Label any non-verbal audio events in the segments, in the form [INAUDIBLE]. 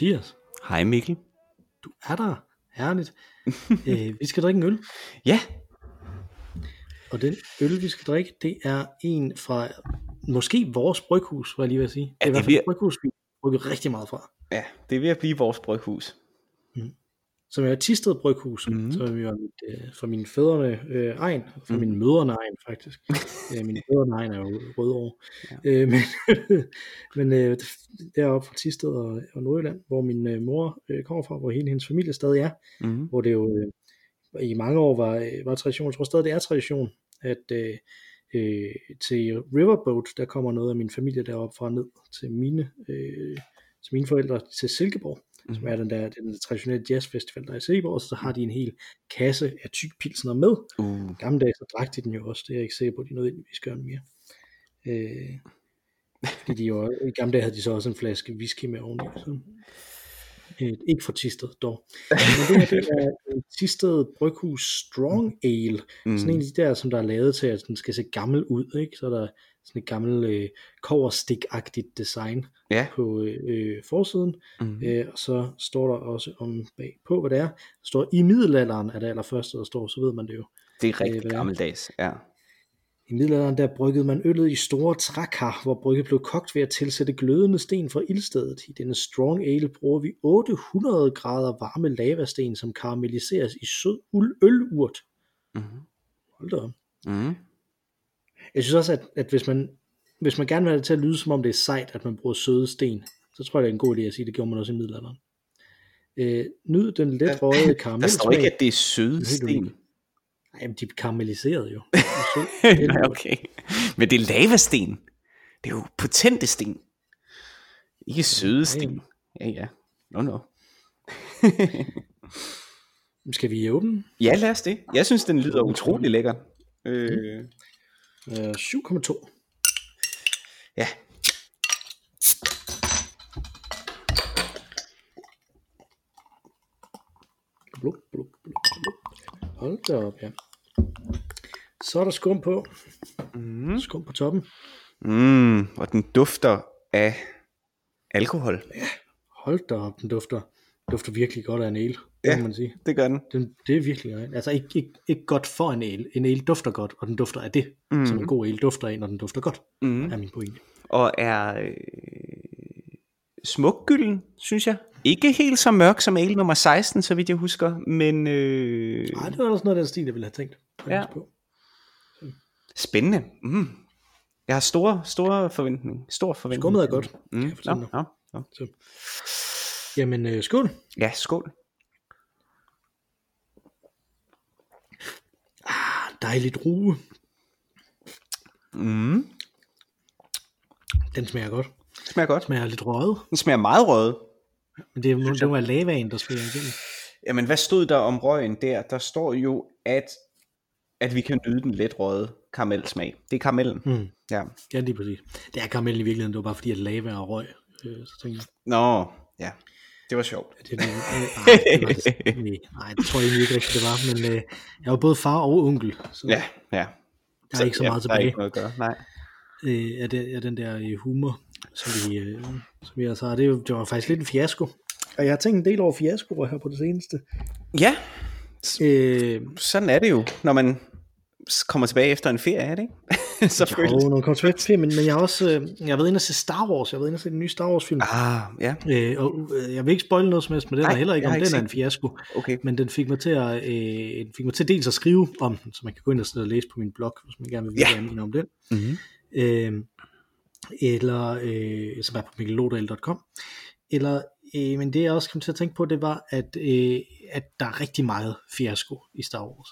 Hej Mathias. Hej Mikkel. Du er der. Herligt. [LAUGHS] øh, vi skal drikke en øl. Ja. Og den øl, vi skal drikke, det er en fra måske vores bryghus, var jeg lige ved at sige. Det er Ja, i hvert fald et bryghus, vi bruger rigtig meget fra. Ja, det er ved at blive vores bryghus. Som er Tisted Bryghus, mm-hmm. som er mit, øh, fra mine fædrene øh, egen, fra Mhm. min mødrene egen faktisk. [LAUGHS] øh, mine fædrene egen er jo rødovre. Ja. Øh, men [LAUGHS] men øh, deroppe fra Tisted og, og Nordjylland, hvor min øh, mor øh, kommer fra, hvor hele hendes familie stadig er. Mm. hvor det jo øh, i mange år var, øh, var tradition, jeg tror stadig det er tradition, at øh, øh, til Riverboat, der kommer noget af min familie deroppe fra ned til mine, øh, til mine forældre til Silkeborg, mm. som er den der den traditionelle jazzfestival, der er i Silkeborg, og så har de en hel kasse af tyk pilsner med. Uh. Gamle dage, så drak de den jo også, det er jeg ikke sikker på, at de nødvendigvis gør mere. Øh, fordi de jo, i gamle dage havde de så også en flaske whisky med oveni. Så. Øh, ikke for Tisted dog. Men det her det er en Tisted Bryghus Strong Ale. Mm. Sådan en af de der, som der er lavet til, at den skal se gammel ud. Ikke? Så er der sådan et gammelt øh, koverstik-agtigt design Ja. på øh, forsiden. Mm. Øh, og så står der også om bag på, hvad det er. Der står i middelalderen er det allerførste, der står, så ved man det jo. Det er rigtig er- gammeldags. Ja. I middelalderen der bryggede man øllet i store trækar, hvor brygget blev kogt ved at tilsætte glødende sten fra ildstedet. I denne strong ale bruger vi 800 grader varme lavasten, som karamelliseres i sød uld ølurt. Mm. Hold da op. Mm. Jeg synes også, at, at hvis, man, hvis man gerne vil have det til at lyde, som om det er sejt, at man bruger søde sten, så tror jeg, det er en god idé at sige, det gjorde man også i middelalderen. Øh, nyd den let røde karamelsmag. Der står ikke, at det er søde sten. Nej, men de jo. [LAUGHS] Er sød Nej, ølurt. okay. Men det er lavasten. Det er jo potente sten. Ikke søde sten. Ja, ja. No, no. Skal vi åbne den? Ja, lad os det. Jeg synes, den lyder utrolig lækker. Øh, Øh, 7,2. ja. Blub, blub, blub, blub. Hold da op, ja. Så er der skum på. Mm. Skum på toppen. Mm, og den dufter af alkohol. Hold da op, den dufter, dufter virkelig godt af en el, Ja. kan man sige. Det gør den. Den, det er virkelig godt. Altså ikke, ikke, ikke godt for en el. En el dufter godt, og den dufter af det, Mm. som en god el dufter af, når den dufter godt, Mm. er min pointe. Og er øh, smukkgylden, synes jeg. Ikke helt så mørk som ale nummer 16, så vidt jeg husker, men øh, Nej, det var også noget af den stil, jeg ville have tænkt. Ja. På. spændende. Mm. Jeg har store, store forventning. Stor forventning. Skummet er godt, Mm. nå, nå. Så. Jamen, øh, skål. Ja, skål. Ah, dejligt rue. Mm. Den smager godt. Det smager godt. Smager lidt røget, Den smager meget rød. men det er det var lavaen, der smager igennem. Jamen, hvad stod der om røgen der? Der står jo, at, at vi kan nyde den let røde karamelsmag. Det er karamellen. Mm. Ja. Ja, lige præcis. Det er karamellen i virkeligheden, det var bare fordi, at lava og røg. Øh, så tænkte jeg, Nå, ja. Det var sjovt. det, er øh, nej, det var, [LAUGHS] nej, nej, det tror jeg egentlig ikke rigtigt, det var. Men øh, jeg var både far og onkel, så Ja, ja. der er ikke så ja, meget Der er tilbage ikke noget at gøre. Nej. øh, af, den, af den der øh, humor, som vi, øh, som vi altså har. Det, er det var faktisk lidt en fiasko. Og jeg har tænkt en del over fiaskoer her på det seneste. Ja, Øh, sådan er det jo, når man kommer tilbage efter en ferie, er det ikke? [LAUGHS] så jo, føles når man kommer tilbage til film, men, men jeg har også øh, jeg har været inde og se Star Wars. Jeg har været inde og se den nye Star Wars film. Ah, ja, Øh, og øh, jeg vil ikke spoil noget som helst, men den Nej, er heller ikke, om ikke den er set en fiasko. okay. Men den fik mig til at, øh, den fik mig til dels at skrive om den, så man kan gå ind og og læse på min blog, hvis man gerne vil vide, Ja. hvad om den. Mm-hmm. Øh, eller, øh, som er på mikkellodal.com. Eller, øh, men det jeg også kom til at tænke på, det var, at, øh, at der er rigtig meget fiasko i Star Wars.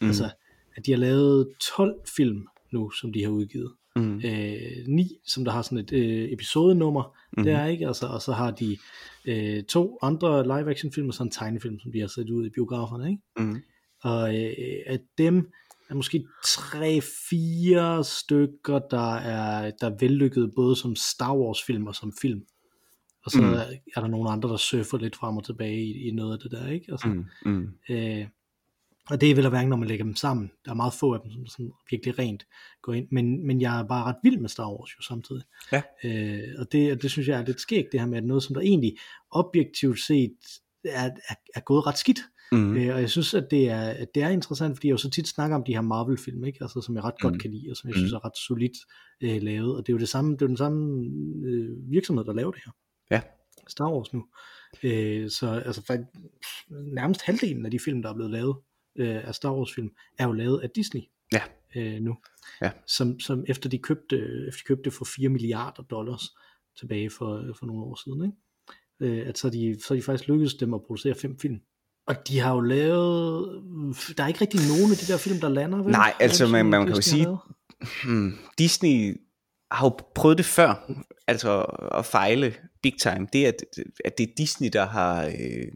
Mm. Altså, at de har lavet 12 film nu, som de har udgivet. Mm. Øh, 9, som der har sådan et øh, episodenummer, mm. det er ikke, altså, og så har de øh, to andre live-action film, og så en tegnefilm, som de har sat ud i biograferne, ikke? Mm. Og øh, af dem er måske tre-fire stykker, der er, der er vellykket både som Star Wars film og som film. Og så Mm. mm. er der nogle andre, der surfer lidt frem og tilbage i, i noget af det der, ikke? Altså, Mm. Mm. øh, Og det er vel at være, når man lægger dem sammen. Der er meget få af dem, som sådan virkelig rent går ind. Men, men jeg er bare ret vild med Star Wars jo samtidig. Ja. Øh, og det, det synes jeg er lidt skægt, det her med, at noget, som der egentlig objektivt set er, er, er gået ret skidt. Mm. Øh, og jeg synes, at det, er, at det er interessant, fordi jeg jo så tit snakker om de her Marvel-film, ikke? Altså, som jeg ret godt Mm. kan lide, og som jeg Mm. synes er ret solidt øh, lavet. Og det er jo det samme, det er den samme øh, virksomhed, der laver det her. Ja. Star Wars nu. Øh, så altså, faktisk, nærmest halvdelen af de film, der er blevet lavet øh, af Star Wars film, er jo lavet af Disney Ja. øh, nu. Ja. Som, som efter de købte, efter de købte for 4 milliarder dollars tilbage for, for nogle år siden, ikke? Øh, at så er, de, så er de faktisk lykkedes dem at producere fem film. Og de har jo lavet, der er ikke rigtig nogen af de der film, der lander, vel? Nej, altså, man- man kan jo sige-. Hmm. Disney har jo prøvet det før, altså at fejle big time. Det, at, at det er Disney, der har øh,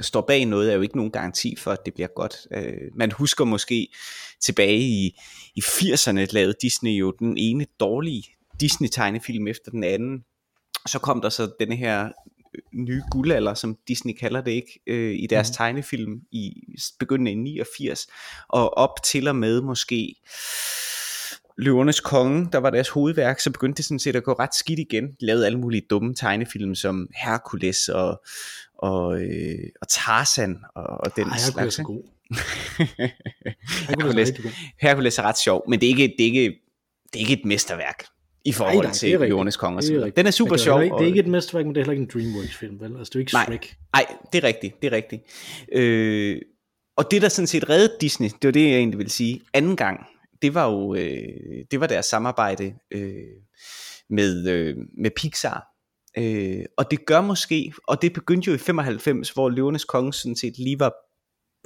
står bag noget, er jo ikke nogen garanti for, at det bliver godt. Øh, man husker måske tilbage i, i 80'erne, lavede Disney jo den ene dårlige Disney-tegnefilm efter den anden. Så kom der så denne her øh, nye guldalder, som Disney kalder det ikke, øh, i deres mm. tegnefilm i begyndende af 89, og op til og med måske Løvernes Konge, der var deres hovedværk, så begyndte det sådan set at gå ret skidt igen. De lavede alle mulige dumme tegnefilm som Hercules og, og, øh, og Tarzan og, og den Ej, jeg kunne slags. ikke? god. Jeg kunne Hercules. Hercules er ret sjov, men det er ikke, det er ikke, det er ikke et mesterværk i forhold Nej, nej, til er. Løvernes Konge. Det er rigtigt. Den er super sjov. Ikke, det er ikke et mesterværk, men det er heller ikke en Dreamworks-film, vel? Altså, det er ikke Nej. Shrek. Nej, det er rigtigt, det er rigtigt. Øh, og det der sådan set reddede Disney, det var det jeg egentlig ville sige, anden gang, det var jo øh, det var deres samarbejde øh, med, øh, med Pixar. Øh, og det gør måske, og det begyndte jo i 95, hvor Løvernes Konge sådan set lige var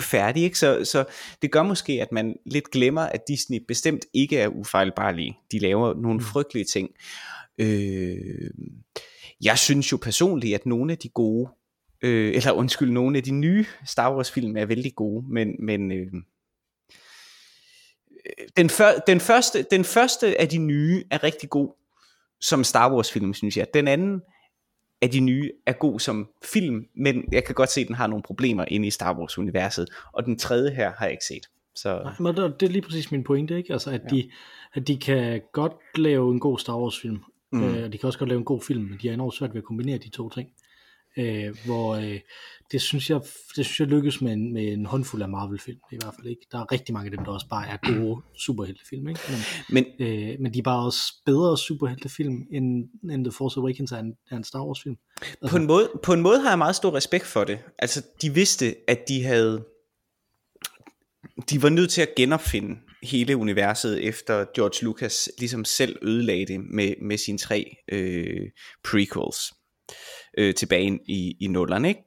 færdig, ikke? Så, så det gør måske, at man lidt glemmer, at Disney bestemt ikke er ufejlbarlige. De laver nogle Mm. frygtelige ting. Øh, jeg synes jo personligt, at nogle af de gode, øh, eller undskyld, nogle af de nye Star Wars film er vældig gode, men, men øh, den, før, den, første, den første af de nye er rigtig god som Star Wars film, synes jeg. Den anden af de nye er god som film, men jeg kan godt se, at den har nogle problemer inde i Star Wars universet, og den tredje her har jeg ikke set. Så Nej, men det er lige præcis min pointe, ikke? Altså, at, Ja. de, at de kan godt lave en god Star Wars film, Mm. øh, og de kan også godt lave en god film, men de er enormt svært ved at kombinere de to ting. Øh, hvor øh, det synes jeg det synes jeg lykkes med en, med en håndfuld af Marvel-film i hvert fald ikke. Der er rigtig mange af dem, der også bare er gode superheltefilm, ikke? Men, men øh, men de er bare også bedre superheltefilm end, end The Force Awakens er en, er en Star Wars film. på en, måde, på en måde har jeg meget stor respekt for det. Altså, de vidste, at de havde... De var nødt til at genopfinde hele universet, efter George Lucas ligesom selv ødelagde det med, med sine tre øh, prequels øh, tilbage i, i nullerne, ikke?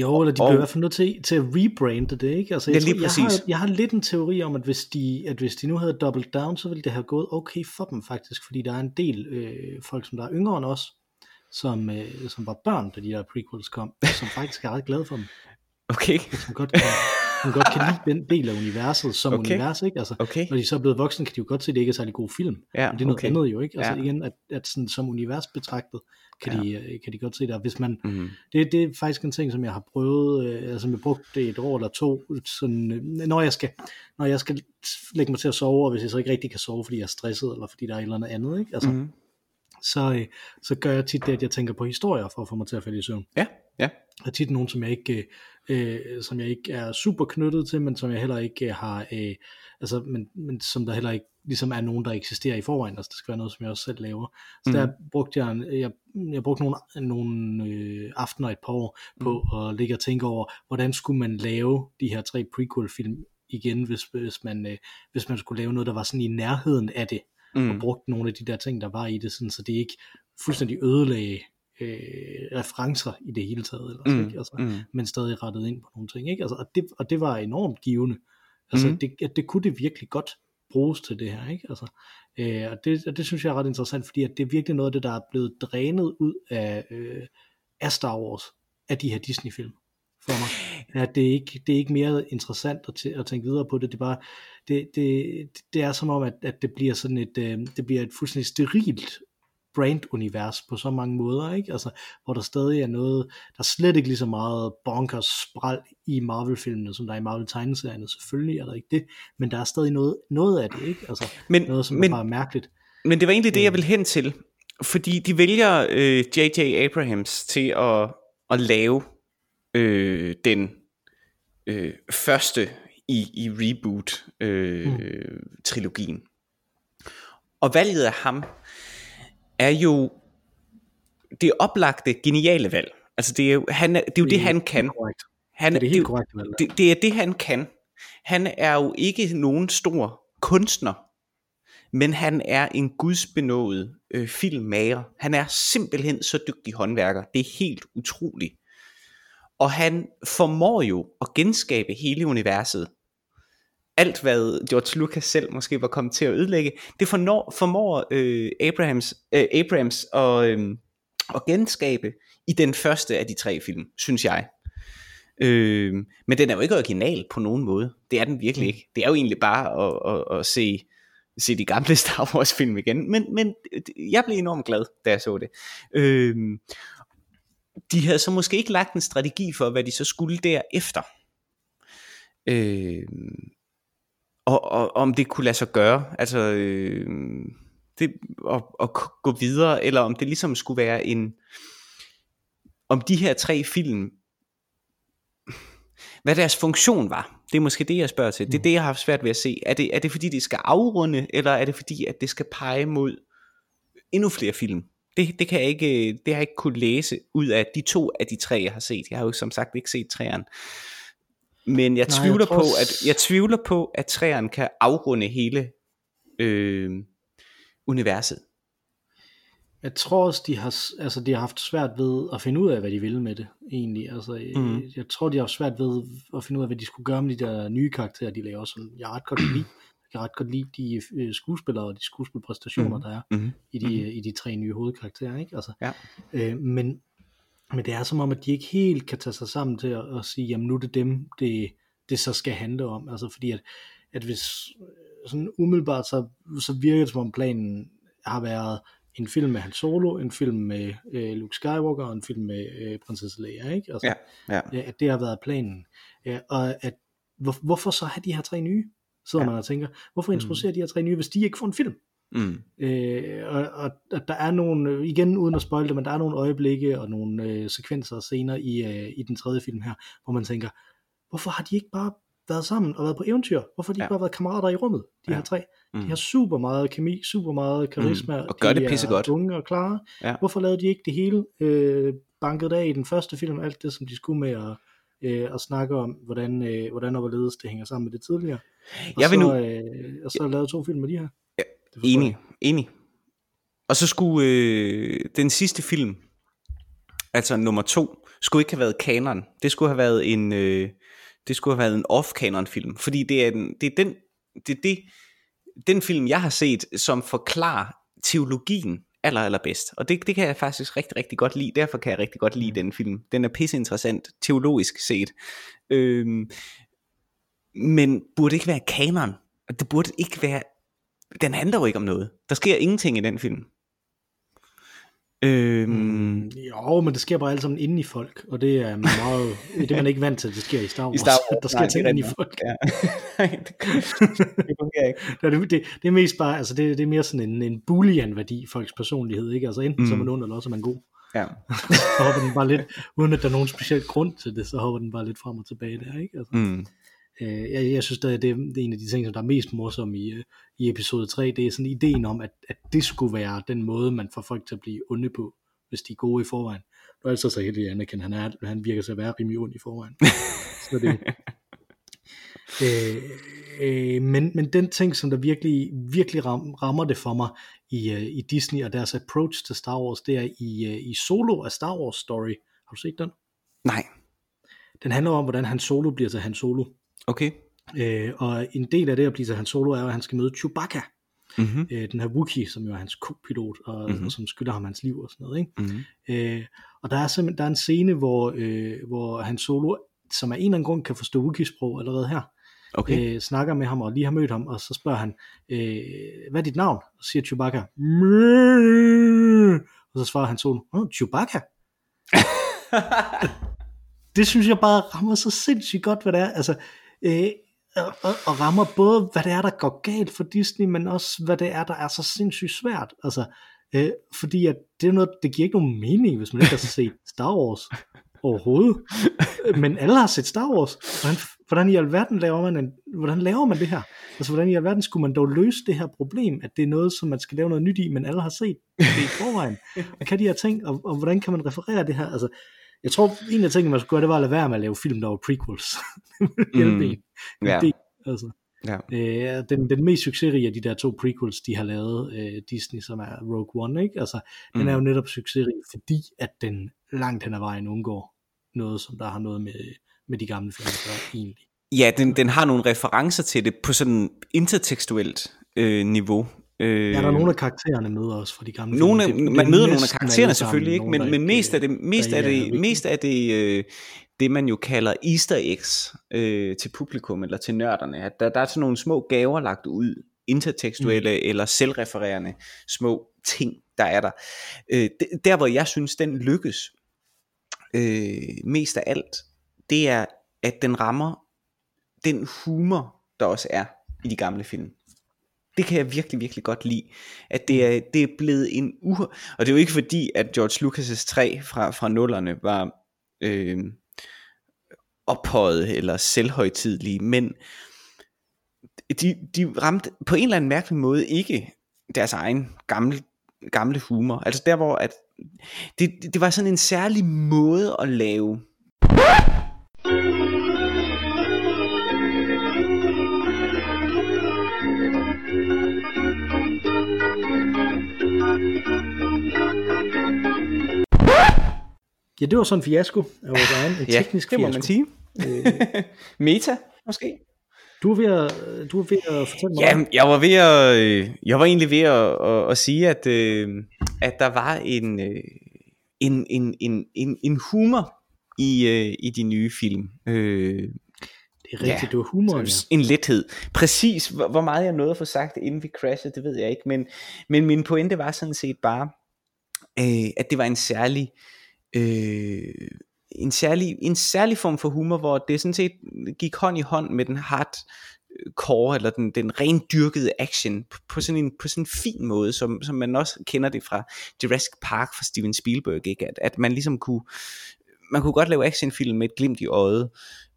Jo, eller de Og- bliver i hvert fald nødt til, til at rebrande det, ikke? Altså, jeg, Ja, lige tror, jeg, præcis. har, jeg har lidt en teori om, at hvis de, at hvis de nu havde doubled down, så ville det have gået okay for dem faktisk, fordi der er en del øh, folk, som der er yngre end os, som, øh, som var børn, da de der prequels kom, som faktisk er ret glade for dem, [LAUGHS] Okay, som godt kan, som godt kan lide den del af universet som Okay. univers, ikke? Altså, okay. når de så er blevet voksne, kan de jo godt se, at det ikke er særlig god film. Ja, Men det er noget okay. andet jo, ikke? Altså Ja. igen, at, at sådan, som univers betragtet, kan, Ja. de, øh, kan de godt se det. Og hvis man, Mm. det, det er faktisk en ting, som jeg har prøvet, øh, altså jeg har brugt det et år eller to, sådan, øh, når, jeg skal, når jeg skal lægge mig til at sove, og hvis jeg så ikke rigtig kan sove, fordi jeg er stresset, eller fordi der er et eller andet andet, ikke? Altså, mm. Så, øh, så gør jeg tit det, at jeg tænker på historier, for at få mig til at falde i søvn. Ja, ja. Der er tit nogen, som jeg ikke, øh, som jeg ikke er super knyttet til, men som jeg heller ikke har, øh, altså, men, men som der heller ikke ligesom er nogen, der eksisterer i forvejen. Altså, det skal være noget, som jeg også selv laver. Så Mhm. der brugte jeg, jeg, jeg brugte nogle, nogle øh, aftener et par år på Mhm. at ligge og tænke over, hvordan skulle man lave de her tre prequel-film igen, hvis, hvis, man, øh, hvis man skulle lave noget, der var sådan i nærheden af det, og Mm. brugte nogle af de der ting, der var i det, sådan, så det ikke fuldstændig ødelagde øh, referencer i det hele taget. Ellers, Mm. ikke? Altså, Mm. men stadig rettet ind på nogle ting. Ikke? Altså, og, det, og det var enormt givende. Altså, mm. det, at det kunne det virkelig godt bruges til det her. Ikke? Altså, øh, og, det, og det synes jeg er ret interessant, fordi at det er virkelig noget af det, der er blevet drænet ud af, øh, af Star Wars, af de her Disney-film for mig. At det, er ikke, det er ikke mere interessant at, tæ- at tænke videre på det. Det er bare, det, det, det er som om, at, at det bliver sådan et, øh, det bliver et fuldstændig sterilt brand-univers på så mange måder, ikke? Altså, hvor der stadig er noget, der er slet ikke lige så meget bonkers spral i Marvel-filmene, som der er i Marvel-tegneserierne. Selvfølgelig er der ikke det, men der er stadig noget, noget af det, ikke? Altså, Men- noget, som men- er bare mærkeligt. Men det var egentlig det, jeg Øh. ville hen til. Fordi de vælger øh, J.J. Abrahams til at, at lave øh, den øh, første i, i reboot-trilogien. Og valget af ham er jo det oplagte, geniale valg. Altså det er jo, han, er- det, er jo det, han kan. Korrekt. Han, Det er det helt jo- korrekte valg. det, det er det, han kan. Han er jo ikke nogen stor kunstner, men han er en gudsbenået øh, filmmager. Han er simpelthen så dygtig håndværker. Det er helt utroligt. Og han formår jo at genskabe hele universet. Alt hvad George Lucas selv måske var kommet til at ødelægge, det formår, formår øh, Abrahams, øh, Abrams at, øh, at genskabe i den første af de tre film, synes jeg. Øh, men den er jo ikke original på nogen måde. Det er den virkelig Mm. ikke. Det er jo egentlig bare at, at, at se, se de gamle [LAUGHS] Star Wars film igen. Men, men jeg blev enormt glad, da jeg så det. Øh, de havde så måske ikke lagt en strategi for, hvad de så skulle derefter. Øh, og, og om det kunne lade sig gøre, altså øh, det, at, at gå videre, eller om det ligesom skulle være en, om de her tre film, hvad deres funktion var. Det er måske det, jeg spørger til. Det er det, jeg har haft svært ved at se. Er det, er det fordi, det skal afrunde, eller er det fordi, at det skal pege mod endnu flere film? Det, det kan jeg ikke, det har jeg ikke kunne læse ud af de to af de tre, jeg har set. Jeg har jo som sagt ikke set træerne. Men jeg Nej, jeg tvivler tror på, at jeg tvivler på, at træerne kan afrunde hele øh, universet. Jeg tror også, de har, altså, de har haft svært ved at finde ud af, hvad de ville med det, egentlig. Altså, Mhm. mm. Jeg tror, de har haft svært ved at finde ud af, hvad de skulle gøre med de der nye karakterer, de laver. Sådan, jeg ret godt lide, jeg ret godt lide de øh, skuespillere og de skuespilpræstationer, Mhm. der er Mm-hmm. i de, i de tre nye hovedkarakterer. Ikke? Altså, Ja. øh, men, men det er som om, at de ikke helt kan tage sig sammen til at, at sige, jamen nu er det dem, det, det så skal handle om. Altså fordi at, at hvis øh, sådan umiddelbart, så, så virker det som om planen har været en film med Han Solo, en film med øh, Luke Skywalker og en film med øh, prinsesse Leia, ikke? Altså, Ja, ja. ja, at det har været planen. Ja, og at, hvor, hvorfor så have de her tre nye? Sidder Ja. man og tænker, hvorfor introducere de her tre nye, hvis de ikke får en film? Mm. Øh, og, og at der er nogle, igen uden at spoil det, men der er nogle øjeblikke og nogle øh, sekvenser senere i, øh, i den tredje film her, hvor man tænker, hvorfor har de ikke bare været sammen og været på eventyr? Hvorfor har de Ja. ikke bare været kammerater i rummet, de Ja. her tre? Mm. De har super meget kemi, super meget karisma, Mm, og gør de det pissegodt. unge og klare. Ja. Hvorfor lavede de ikke det hele øh, banket af i den første film, alt det som de skulle med at, øh, at snakke om, hvordan, øh, hvordan og hvorledes det hænger sammen med det tidligere. Og Jeg vil så, nu- øh, og så lavet to film med de her. Det jeg Enig, enig. Og så skulle øh, den sidste film, altså nummer to, skulle ikke have været kanon. Det skulle have været en, øh, det skulle have været en off-kanon film, fordi det er, den, det er den, det er det, den film, jeg har set, som forklarer teologien aller, allerbedst. Og det, det kan jeg faktisk rigtig, rigtig godt lide. Derfor kan jeg rigtig godt lide den film. Den er pisse interessant, teologisk set. Øhm, men burde ikke være kanon. Det burde ikke være den handler jo ikke om noget. Der sker ingenting i den film. Øhm, Mm, jo, men det sker bare alt sammen inde i folk, og det er meget, [LAUGHS] det er man ikke vant til, det sker i Star Wars. I Star Wars, [LAUGHS] der sker nej, ting inde i folk. Ja. [LAUGHS] Nej, det, det fungerer ikke. Det, det, det, er mest bare, altså det, det er mere sådan en, en boolean-værdi i folks personlighed, ikke? Altså enten mm. så er man ond, eller også er man god. Ja. Så hopper den bare lidt, uden at der er nogen speciel grund til det, så hopper den bare lidt frem og tilbage der, ikke? Altså, Mm. Øh, jeg, jeg synes, det er, det er en af de ting, som der er mest morsomme i, øh, i episode 3, det er sådan ideen om, at, at det skulle være den måde, man får folk til at blive onde på, hvis de er gode i forvejen. Nu er jeg så heldig, Anakin, han, er, han virker til at være rimelig ond i forvejen. [LAUGHS] så det, øh, øh, men, men den ting, som der virkelig, virkelig ram, rammer det for mig i, uh, i Disney og deres approach til Star Wars, det er i, uh, i Solo af Star Wars Story. Har du set den? Nej, Den handler om, hvordan Han Solo bliver til Han Solo. Okay. Øh, og en del af det at blive til Han Solo er, at han skal møde Chewbacca, Mm-hmm. øh, den her Wookiee, som jo er hans co-pilot, og, Mhm. mm-hmm. og som skylder ham hans liv og sådan noget. Ikke? Mm-hmm. Øh, og der er simpelthen der er en scene, hvor, øh, hvor Han Solo, som af en eller anden grund kan forstå Wookiee-sprog allerede her, Okay. øh, snakker med ham og lige har mødt ham, og så spørger han, øh, hvad er dit navn? Og siger Chewbacca, "Meh." og så svarer han sådan, oh, Chewbacca. [LAUGHS] det synes jeg bare rammer så sindssygt godt, hvad det er. Altså, øh, og, og, og rammer både, hvad det er, der går galt for Disney, men også, hvad det er, der er så sindssygt svært. Altså, øh, fordi at det, er noget, det giver ikke nogen mening, hvis man ikke har set Star Wars [LAUGHS] overhovedet. Men alle har set Star Wars. Hvordan, hvordan i alverden laver man, en, hvordan laver man det her? Altså, hvordan i alverden skulle man dog løse det her problem, at det er noget, som man skal lave noget nyt i, men alle har set det i forvejen. [LAUGHS] Og kan de her ting, og, og hvordan kan man referere det her? Altså, jeg tror, en af tingene, man skulle gøre, det var at lade være med at lave film, der var prequels. [LAUGHS] Mm. en. Ja. altså. Ja. Øh, den, den mest succesrige af de der to prequels, de har lavet, øh, Disney, som er Rogue One, ikke? Altså, den Mm. er jo netop succesrig, fordi at den langt hen ad vejen undgår noget, som der har noget med, med de gamle film at gøre, egentlig. Ja, den, den har nogle referencer til det på sådan intertekstuelt øh, niveau. Øh, Ja, der er nogle af karaktererne med os fra de gamle nogle af, film. Det- man er møder nogle af karaktererne selvfølgelig ikke, men, men mest af ikke, det, mest af er det, mest af det, øh, det man jo kalder easter eggs øh, til publikum eller til nørderne, at der, der er sådan nogle små gaver lagt ud, intertekstuelle mm. eller selvrefererende små ting, der er der. Øh, der hvor jeg synes, den lykkes øh, mest af alt, det er, at den rammer den humor, der også er i de gamle film. Det kan jeg virkelig, virkelig godt lide. At det er, det er blevet en u... Og det er jo ikke fordi, at George Lucas' 3 fra, fra nullerne var øh, ophøjet eller selvhøjtidlige, men de, de ramte på en eller anden mærkelig måde ikke deres egen gamle, gamle humor. Altså der hvor at det, det var sådan en særlig måde at lave Ja, det var sådan en fiasko af vores egen, en [LAUGHS] Ja, teknisk det må fiasko. man sige. [LAUGHS] Meta, måske? Du er ved at, du er ved at fortælle mig, Ja, jeg var ved at, øh, jeg var egentlig ved at, at, at sige, at, øh, at der var en, øh, en, en, en, en, en humor i, øh, i de nye film. Øh, det er rigtigt, ja. det var humoren, ja. en lethed. Præcis, hvor, hvor meget jeg nåede at få sagt, inden vi crashede, det ved jeg ikke, men, men min pointe var sådan set bare, øh, at det var en særlig, øh, en særlig, en særlig form for humor, hvor det sådan set gik hånd i hånd med den hardcore, eller den, den rendyrkede action, på, på, sådan en, på sådan en fin måde, som, som man også kender det fra Jurassic Park fra Steven Spielberg, ikke? At, at man ligesom kunne, man kunne godt lave actionfilm med et glimt i øjet,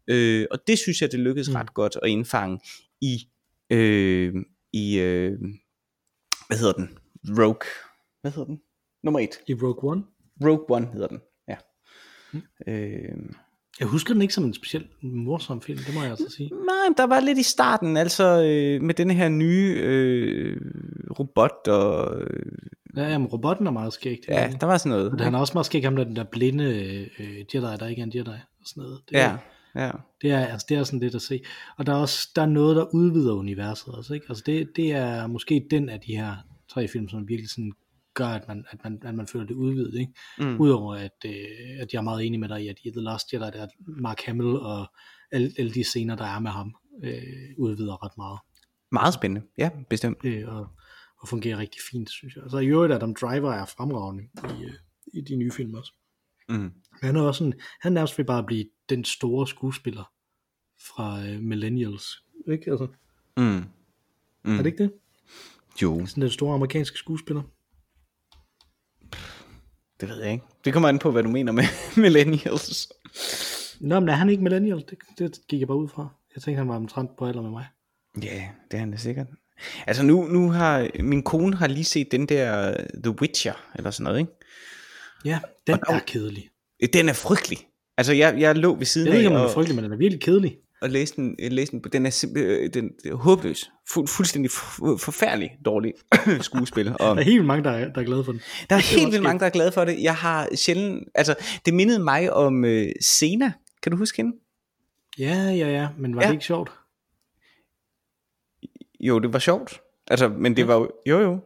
øh, og det synes jeg, det lykkedes mm. ret godt at indfange i, øh, i øh, hvad hedder den? Rogue, hvad hedder den? Nummer et. I Rogue One. Rogue One hedder den, ja. Mm. Øh, Jeg husker den ikke som en specielt morsom film, det må jeg altså sige. nej, der var lidt i starten, altså øh, med den her nye øh, robot, og øh, Ja, jamen, robotten er meget skægt. det ja, den. der var sådan noget. Men han er også meget skægt, ham der, den der blinde øh, Jedi, der ikke er en Jedi. Og sådan noget. Det, Ja, ja. Det er, altså, det er sådan lidt at se. Og der er også der er noget, der udvider universet også. Ikke? Altså det, det er måske den af de her tre film, som virkelig sådan gør, at man, at man, at man føler det udvidet. Ikke? Mm. Udover at, øh, at jeg er meget enig med dig i, at i The Last Jedi, der er Mark Hamill og alle, alle de scener, der er med ham, øh, udvider ret meget. Meget spændende, ja, bestemt. Øh, og, og fungerer rigtig fint, synes jeg. Så i øvrigt, at Adam Driver er fremragende i, øh, i de nye film også. Mm. Han er også sådan, han nærmest ved bare blive den store skuespiller fra øh, Millennials. Ikke? Altså, Mm. Mm. Er det ikke det? Jo, Sådan den store amerikanske skuespiller. Det ved jeg ikke. Det kommer an på, hvad du mener med [LAUGHS] millennials. Nå, men er han ikke millennial? Det, det gik jeg bare ud fra. Jeg tænkte, han var omtrent på alder med mig. Ja, det er han da sikkert. Altså nu, nu har, min kone har lige set den der The Witcher, eller sådan noget, ikke? Ja, den Og er kedelig. Den er frygtelig. Altså jeg, jeg lå ved siden Jeg ved ikke, om af den er frygtelig, men den er virkelig kedelig. Og læste den, jeg læste den, den er den, er håbløs. Fu, fuldstændig fu, forfærdelig dårlig [COUGHS] skuespil. Og, Der er helt vildt mange, der er, der er glade for den. Der er helt vildt mange, der er glade for det. Jeg har sjældent, altså det mindede mig om øh, Sena. Kan du huske hende? Ja, ja, ja, men var Ja. det ikke sjovt? Jo, det var sjovt. Altså, men det Ja. var jo, jo jo.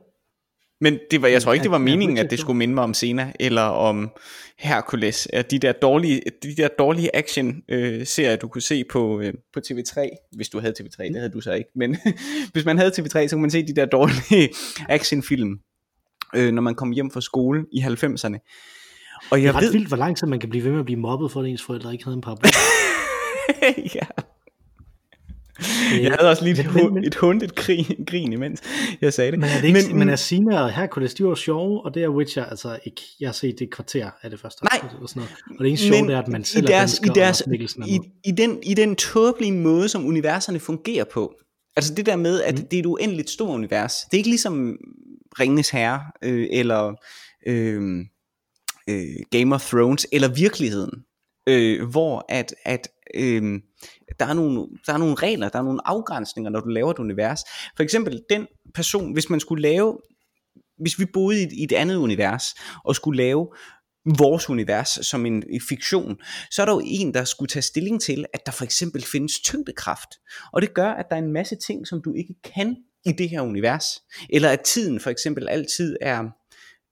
Men det var, jeg tror ikke, det var meningen, at det skulle minde mig om Sena, eller om Hercules. At de der dårlige, de der dårlige action øh, du kunne se på, øh, på TV3, hvis du havde TV3, det havde du så ikke, men [LAUGHS] hvis man havde TV3, så kunne man se de der dårlige [LAUGHS] actionfilm, øh, når man kom hjem fra skole i 90'erne. Og Det jeg er ret ved, vildt, hvor lang tid man kan blive ved med at blive mobbet, for at ens forældre ikke havde en paraply. [LAUGHS] ja. Jeg havde også lige et, men- et hundet grin, grin imens jeg sagde det. Men er det ikke, men, men er Sina og Hercules, de var sjove, og det er Witcher altså ikke. Jeg har set det kvarter af det første Nej. eller sådan noget. Og det eneste sjove, det er, at man i selv deres, i, deres, og Mikkelsen er i, i, den, i den tåbelige måde, som universerne fungerer på. Altså det der med, at mm. det er et uendeligt stort univers. Det er ikke ligesom Ringenes Herre, øh, eller øh, øh, Game of Thrones, eller virkeligheden. Øh, hvor at, at øh, der, er nogle, der er nogle regler, der er nogle afgrænsninger, når du laver et univers. For eksempel den person, hvis man skulle lave, hvis vi boede i, et- i et andet univers, og skulle lave vores univers som en, en fiktion, så er der jo en, der skulle tage stilling til, at der for eksempel findes tyngdekraft. Og det gør, at der er en masse ting, som du ikke kan i det her univers. Eller at tiden for eksempel altid er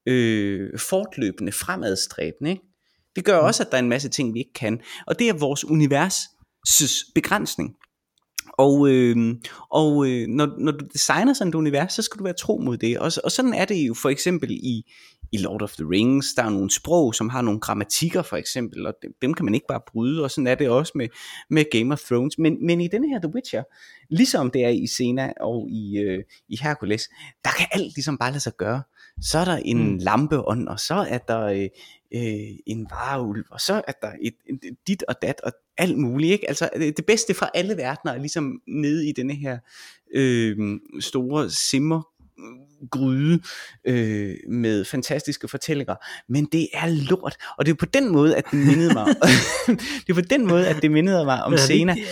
øh, fortløbende fremadstræbende. Ikke? Det gør også, at der er en masse ting, vi ikke kan. Og det er vores univers begrænsning. Og, øh, og øh, når, når du designer sådan et univers, så skal du være tro mod det. Og, og sådan er det jo for eksempel i, i Lord of the Rings. Der er nogle sprog, som har nogle grammatikker for eksempel, og dem, dem kan man ikke bare bryde. Og sådan er det også med, med Game of Thrones. Men, men i denne her The Witcher, ligesom det er i Sena og i, øh, i Hercules, der kan alt ligesom bare lade sig gøre. Så er der en Mm. lampeånd, og så er der øh, øh, en vareulv, og så er der et, et, dit og dat, og alt muligt. Ikke? Altså det, det bedste fra alle verdener er ligesom nede i denne her øh, store simmer gryde øh, med fantastiske fortællinger, men det er lort, og det er på den måde, at det mindede mig [LAUGHS] det er på den måde, at det mindede mig om det Sena, øh,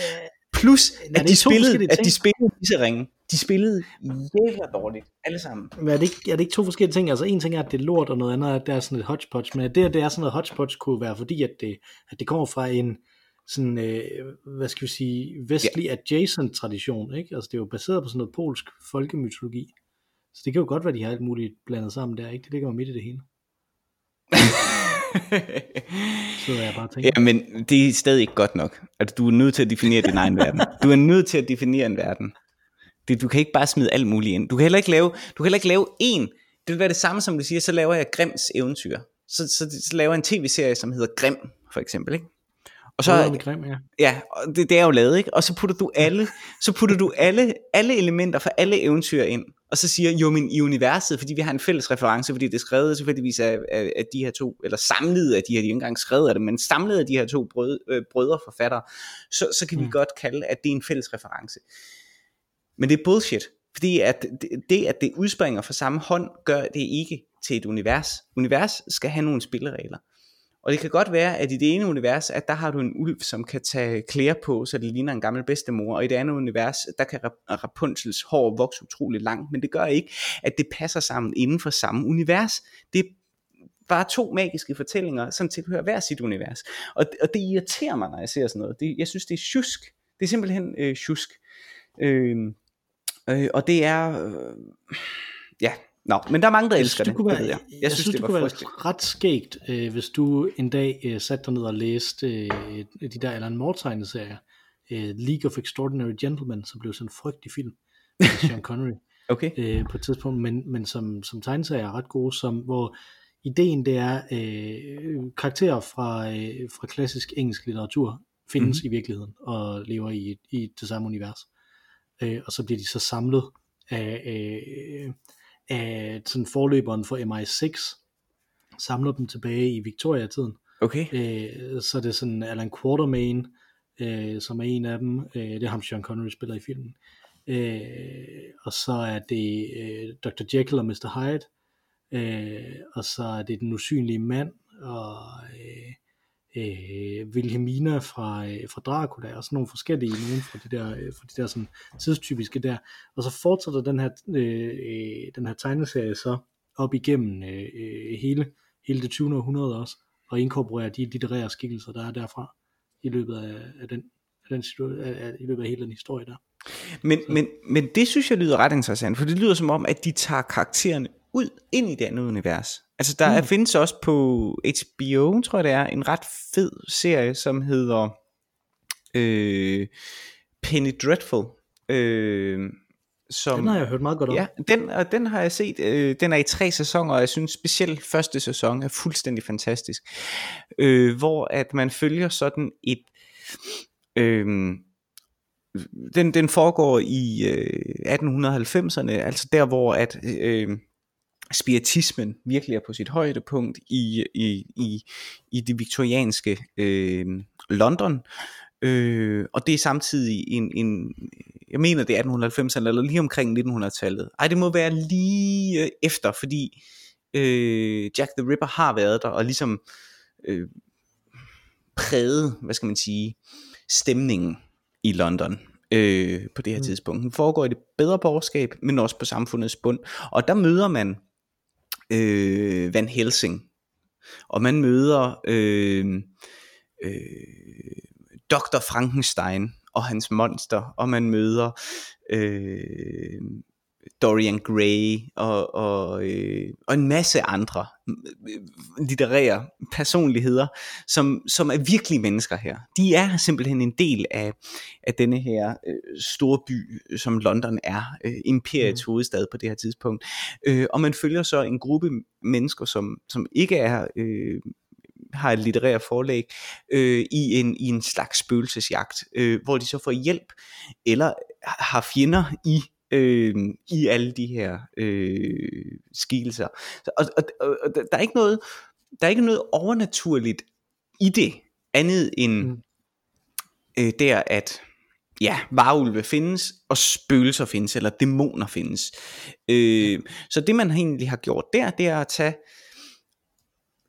plus det at de spillede, at de spillede disse ringe, de spillede jævla dårligt, alle sammen. Men er det, ikke, er det ikke to forskellige ting? Altså en ting er, at det er lort, og noget andet er, at det er sådan et hodgepodge. Men det, at det er sådan noget hodgepodge, kunne være fordi, at det, at det kommer fra en sådan, øh, hvad skal vi sige, vestlig ja. adjacent tradition. Ikke? Altså det er jo baseret på sådan noget polsk folkemytologi. Så det kan jo godt være, de har alt muligt blandet sammen der. Ikke? Det ligger jo midt i det hele. [LAUGHS] Så jeg bare tænker. Ja, men det er stadig ikke godt nok. Altså, du er nødt til at definere din egen verden. Du er nødt til at definere en verden. Det, du kan ikke bare smide alt muligt ind. Du kan heller ikke lave, du kan heller ikke lave en. Det vil være det samme, som du siger, så laver jeg Grims eventyr. Så, så, så laver jeg en tv-serie, som hedder Grim, for eksempel. Ikke? Og Så, med grim, ja. ja, og det, det er jo lavet, ikke? Og så putter du alle, så putter du alle, alle elementer fra alle eventyr ind, og så siger, jo, men i universet, fordi vi har en fælles reference, fordi det er skrevet tilfældigvis af, af, af de her to, eller samlet af de her, de har ikke engang skrevet af det, men samlet af de her to brød, øh, brødre forfattere, så, så kan vi Mm. godt kalde, at det er en fælles reference. Men det er bullshit, fordi at det, det, at det udspringer fra samme hånd, gør det ikke til et univers. Univers skal have nogle spilleregler. Og det kan godt være, at i det ene univers, at der har du en ulv, som kan tage klæder på, så det ligner en gammel bedstemor, og i det andet univers, der kan Rapunzels hår vokse utrolig langt, men det gør ikke, at det passer sammen inden for samme univers. Det er bare to magiske fortællinger, som tilhører hver sit univers. Og, og det irriterer mig, når jeg ser sådan noget. Det, jeg synes, det er tjusk. Det er simpelthen øh, tjusk. Øh, øh, og det er... Øh, ja, Nå, men der er mange, der Jeg elsker synes, det det, være, jeg. jeg, Jeg, synes, synes, det, det, kunne være ret skægt, øh, hvis du en dag øh, satte dig ned og læste øh, de der Alan Moore tegneserier. Øh, League of Extraordinary Gentlemen, som blev sådan en frygtelig film med [LAUGHS] Sean Connery Okay. øh, på et tidspunkt, men, men som, som tegneserier er ret gode, som, hvor ideen det er, øh, karakterer fra, øh, fra klassisk engelsk litteratur findes Mhm. mm-hmm. i virkeligheden og lever i, i det samme univers. Øh, og så bliver de så samlet af, øh, af sådan forløberen for MI6, samler dem tilbage i Victoria-tiden. Okay. Øh, så er det sådan Alan Quatermain, øh, som er en af dem. Øh, det er ham, Sean Connery spiller i filmen. Øh, og så er det øh, Dr. Jekyll og Mr. Hyde. Øh, og så er det Den Usynlige Mand, og øh, øh, Wilhelmina fra, øh, fra Dracula, og sådan nogle forskellige, nogle fra de der, øh, fra de der sådan, tidstypiske der. Og så fortsætter den her, øh, øh, den her tegneserie så op igennem øh, øh, hele, hele det 20. århundrede også, og inkorporerer de litterære skikkelser, der er derfra i løbet af, af den, af den situa- af, af, i løbet af hele den historie der. Men, men, men det synes jeg lyder ret interessant, for det lyder som om, at de tager karaktererne ud ind i det andet univers. Altså der Mm. findes også på HBO, tror jeg det er, en ret fed serie, som hedder øh, Penny Dreadful. Øh, som, Den har jeg hørt meget godt om. Ja, den, og den har jeg set. Øh, den er i tre sæsoner, og jeg synes specielt første sæson er fuldstændig fantastisk. Øh, hvor at man følger sådan et... Øh, den, den foregår i øh, 1890'erne, altså der hvor at øh, spiritismen virkelig er på sit højdepunkt i, i, i, i det viktorianske øh, London. Øh, og det er samtidig en, en, jeg mener det er 1890'erne, eller lige omkring 1900-tallet. Ej, det må være lige øh, efter, fordi øh, Jack the Ripper har været der, og ligesom øh, præget, hvad skal man sige, stemningen i London øh, på det her Mm. mm. tidspunkt. Den foregår i det bedre borgerskab, men også på samfundets bund. Og der møder man øh, Van Helsing, og man møder øh, øh, Dr. Frankenstein og hans monster, og man møder øh, Dorian Gray og, og, øh, og en masse andre litterære personligheder, som, som er virkelige mennesker her. De er simpelthen en del af, af denne her øh, store by, som London er, øh, imperiets Mm. hovedstad på det her tidspunkt. Øh, og man følger så en gruppe mennesker, som, som ikke er... Øh, har et litterært forlæg øh, i, en, i en slags spøgelsesjagt, øh, hvor de så får hjælp, eller har fjender i øh, i alle de her øh, skikkelser. Og, og, og, og der er ikke noget der er ikke noget overnaturligt i det andet end mm. øh, der at ja, varulve findes, og spøgelser findes, eller dæmoner findes. Øh, så det man egentlig har gjort der, det er at tage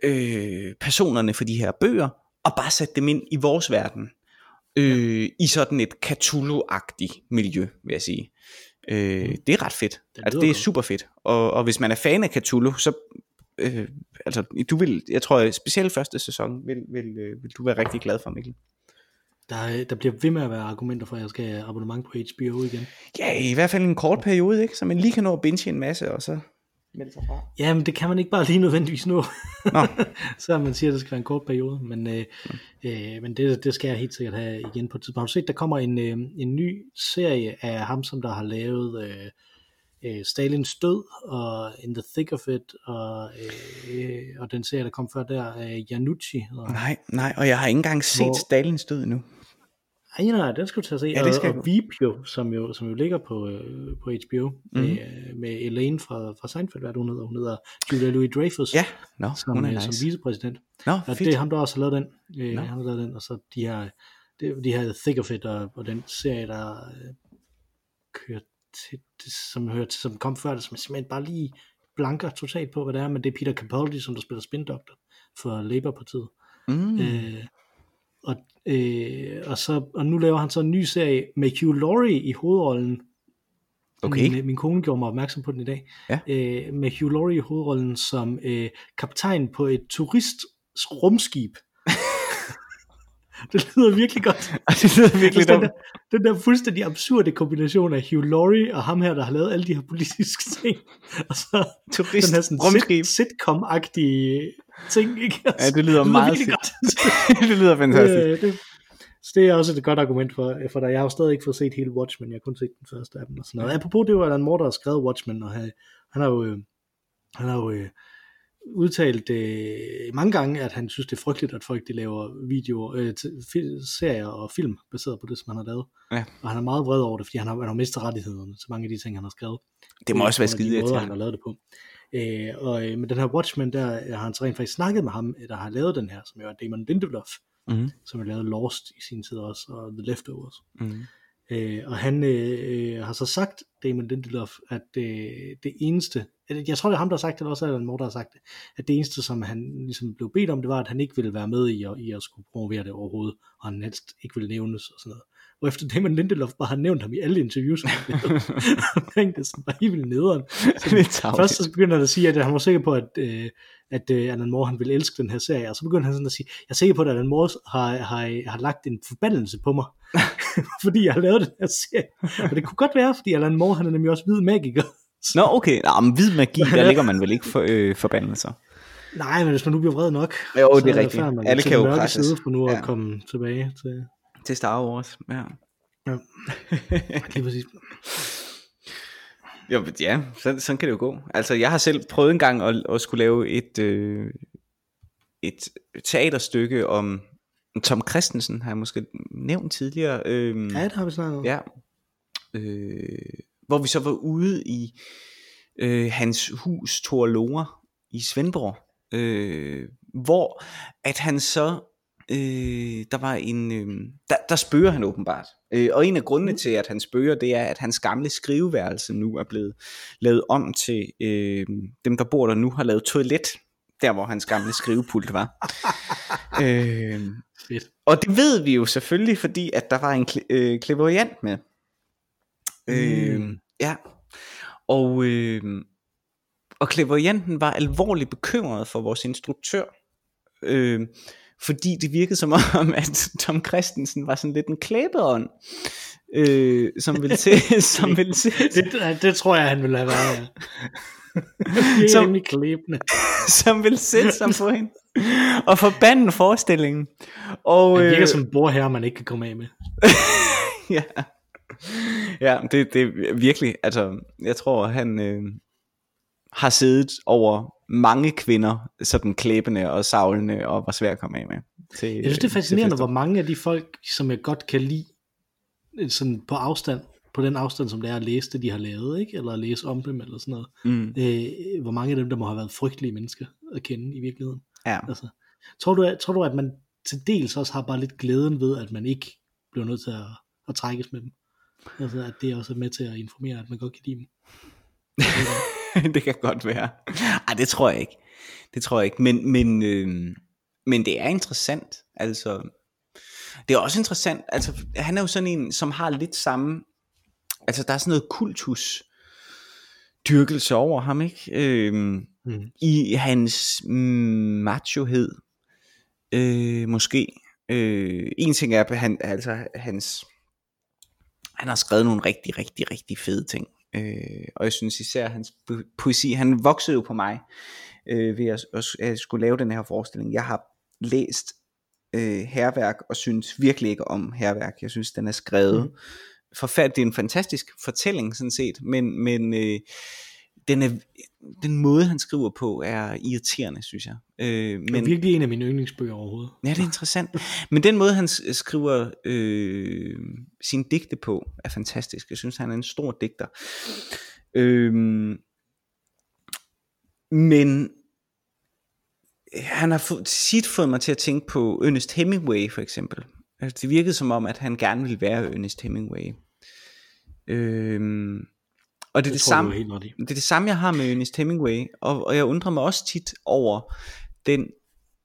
øh, personerne for de her bøger, og bare sætte dem ind i vores verden. Øh, I sådan et Cthulhu-agtigt miljø, vil jeg sige. Øh, Mm. det er ret fedt. Det Altså, det er super fedt. Og, og hvis man er fan af Cthulhu, så øh, altså, du vil, jeg tror specielt første sæson vil, vil, øh, vil du være rigtig glad for, Mikkel. Der, er- der bliver ved med at være argumenter for, at jeg skal have abonnement på HBO igen. Ja, i hvert fald en kort periode, ikke? Så man lige kan nå at binge en masse, og så melde sig fra. Ja, men det kan man ikke bare lige nødvendigvis nå. Nå. [LAUGHS] så man siger, at det skal være en kort periode. Men, øh, øh, men det, det skal jeg helt sikkert have igen på et tidspunkt. Har du set, der kommer en, øh, en ny serie af ham, som der har lavet øh, øh, Stalins død, og In the Thick of It, og, øh, og den serie, der kom før der, øh, Janucci. han. Nej, nej, og jeg har ikke engang set Hvor- Stalins død endnu. Ej, nej, den skal du tage at se. Ja, det skal og, og Veep jo, som jo, som jo ligger på, øh, på HBO. Mhm. med, med Elaine fra, fra Seinfeld, hvad hun hedder? Hun hedder Julia Louis-Dreyfus. Ja, nå, som, hun er øh, nice. som vicepræsident. Nå, Og fedt. det er ham, der også har lavet den. Øh, Nå. han har lavet den, og så de her, de her Thick of It, og, og den serie, der øh, kører til, det, som, hører til, som kom før, det, som simpelthen bare lige blanker totalt på, hvad det er, men det er Peter Capaldi, som der spiller Spin Doctor for Labour-partiet. Mm. Mm. Øh, og, øh, og, så, og nu laver han så en ny serie med Hugh Laurie i hovedrollen. Okay. Min, min kone gjorde mig opmærksom på den i dag. Ja. Øh, med Hugh Laurie i hovedrollen som øh, kaptajn på et turistrumskib. Det lyder virkelig godt. [LAUGHS] det lyder virkelig Altså, den, der, den der fuldstændig absurde kombination af Hugh Laurie og ham her, der har lavet alle de her politiske ting. [LAUGHS] Og så Turist, den her sådan sit, sitcom-agtige ting. Ikke? Ja, det lyder det meget virkelig fedt. godt. [LAUGHS] det lyder fantastisk. Øh, det, så det er også et godt argument for, for dig. Jeg har jo stadig ikke fået set hele Watchmen, jeg har kun set den første af dem og sådan noget. Apropos det var Alan Moore, der har skrevet Watchmen, og han, han har jo, øh, han har jo øh, udtalt øh, mange gange, at han synes, det er frygteligt, at folk de laver videoer, øh, serier og film, baseret på det, som han har lavet. Ja. Og han er meget vred over det, fordi han har, han har mistet rettighederne til mange af de ting, han har skrevet. Det må også være skide måder, han irriterende. har lavet det på. Øh, og øh, med den her Watchmen, der har han så rent faktisk snakket med ham, der har lavet den her, som jo er Damon Lindelof, Mhm. som har lavet Lost i sin tid også, og The Leftovers. Mhm. Øh, og han øh, øh, har så sagt, Damon Lindelof, at øh, det eneste, jeg tror det er ham, der har sagt det, eller også er det Moore, der har sagt det, at det eneste, som han ligesom blev bedt om, det var, at han ikke ville være med i at, i at skulle promovere det overhovedet, og han helst ikke ville nævnes og sådan noget. Og efter Damon Lindelof bare har nævnt ham i alle interviews, [LAUGHS] omkring det, sådan bare helt vildt nederen. [LAUGHS] Så. Først så begynder han at sige, at han var sikker på, at, øh, at øh, Alan Moore han ville elske den her serie, og så begynder han sådan at sige, jeg er sikker på, at Alan Moore har, har, har lagt en forbandelse på mig, [LAUGHS] fordi jeg har lavet den her serie. Og det kunne godt være, fordi Alan Moore han er nemlig også hvid magiker. Nå, okay. Nå, men hvid magi, [LAUGHS] der ligger man vel ikke for, øh, forbandelser. Nej, men hvis man nu bliver vred nok, Jo, så det er rigtigt. man Alle kan jo mørke presses. side for nu Ja. at komme tilbage til... Til Star Wars, ja. Ja. [LAUGHS] Lige præcis. Jo, ja, sådan, sådan kan det jo gå. Altså, jeg har selv prøvet en gang at, at skulle lave et, øh, et teaterstykke om Tom Christensen, har jeg måske nævnt tidligere. Øh, Ja, det har vi snakket om. Ja. Øh, hvor vi så var ude i øh, hans hus Thor Lore i Svendborg. Øh, hvor at han så øh, der var en øh, der, der spørger han åbenbart øh, og en af grundene til at han spørger det er at hans gamle skriveværelse nu er blevet lavet om til øh, dem der bor der nu har lavet toilet der hvor hans gamle skrivepult var [LAUGHS] øh, Fedt. og det ved vi jo selvfølgelig, fordi at der var en kl- øh, kleveriant med. Mm. Øh, ja. Og, øh, og kleverianten var alvorligt bekymret for vores instruktør. Øh, fordi det virkede som om, [LAUGHS] at Tom Christensen var sådan lidt en klæbeånd. Øh, som ville se, [LAUGHS] som ville se, Det, det tror jeg, han vil have været, ja. det er Som- klæbende. [LAUGHS] som ville sætte sig på hende og forbande forestillingen. Og, Han virker øh, som en bordherre, man ikke kan komme af med. ja. Ja, det, det er virkelig, altså, jeg tror, han øh, har siddet over mange kvinder, sådan klæbende og savlende, og var svær at komme af med. Til, Jeg synes, det er fascinerende, hvor mange af de folk, som jeg godt kan lide, øh, sådan på afstand, på den afstand, som det er at læse det, de har lavet, ikke? eller at læse om dem, eller sådan noget. Mm, Øh, hvor mange af dem, der må have været frygtelige mennesker at kende i virkeligheden. ja. Altså, tror, du, tror du, at man til dels også har bare lidt glæden ved, at man ikke bliver nødt til at, at trækkes med dem? Altså, at det også er med til at informere, at man godt kan lide dem. [LAUGHS] det kan godt være. Ej, det tror jeg ikke. Det tror jeg ikke. Men, men, øh, men det er interessant. Altså, det er også interessant. Altså, han er jo sådan en, som har lidt samme... Altså, der er sådan noget kultus dyrkelse over ham, ikke? Øh, Mm. i hans mm, machohed, øh, måske. Øh, en ting er, at han, altså, hans, han har skrevet nogle rigtig, rigtig, rigtig fede ting. Øh, og jeg synes især hans po- poesi, han voksede jo på mig øh, ved at, at, at skulle lave den her forestilling. Jeg har læst øh, herværk og synes virkelig ikke om herværk. Jeg synes, den er skrevet mm. forfærdeligt. Det er en fantastisk fortælling sådan set, men, men øh, den, er, den måde han skriver på er irriterende, synes jeg. Øh, Det er men, virkelig en af mine yndlingsbøger overhovedet. Ja, det er interessant. Men den måde, han skriver øh, sine digte på, er fantastisk. Jeg synes, han er en stor digter. Øh, men han har få, sit fået mig til at tænke på Ernest Hemingway, for eksempel. Altså, det virkede som om, at han gerne ville være Ernest Hemingway. Øh, og det er det, Det samme det er det samme, jeg har med Ernest Hemingway, og, og jeg undrer mig også tit over den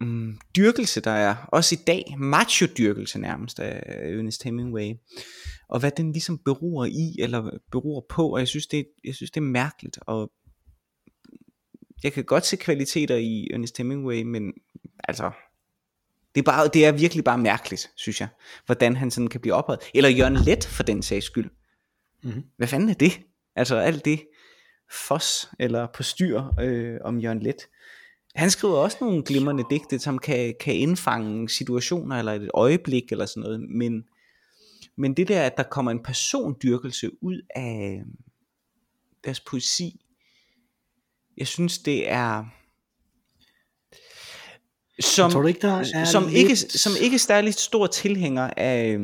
mm, dyrkelse, der er, også i dag, macho-dyrkelse nærmest af Ernest Hemingway, og hvad den ligesom beror i, eller beror på, og jeg synes, det, jeg synes, det er mærkeligt, og jeg kan godt se kvaliteter i Ernest Hemingway, men altså, det er, bare, det er virkelig bare mærkeligt, synes jeg, hvordan han sådan kan blive ophøjet. Eller Jørgen Let, for den sags skyld. Mhm. Hvad fanden er det? Altså alt det fos eller på styr øh, om Jørgen Let. Han skriver også nogle glimrende digte, som kan, kan indfange situationer eller et øjeblik eller sådan noget. Men, men det der, at der kommer en persondyrkelse ud af deres poesi, jeg synes det er som, Tror ikke, der er som, lidt... ikke, som ikke særlig stor tilhænger af,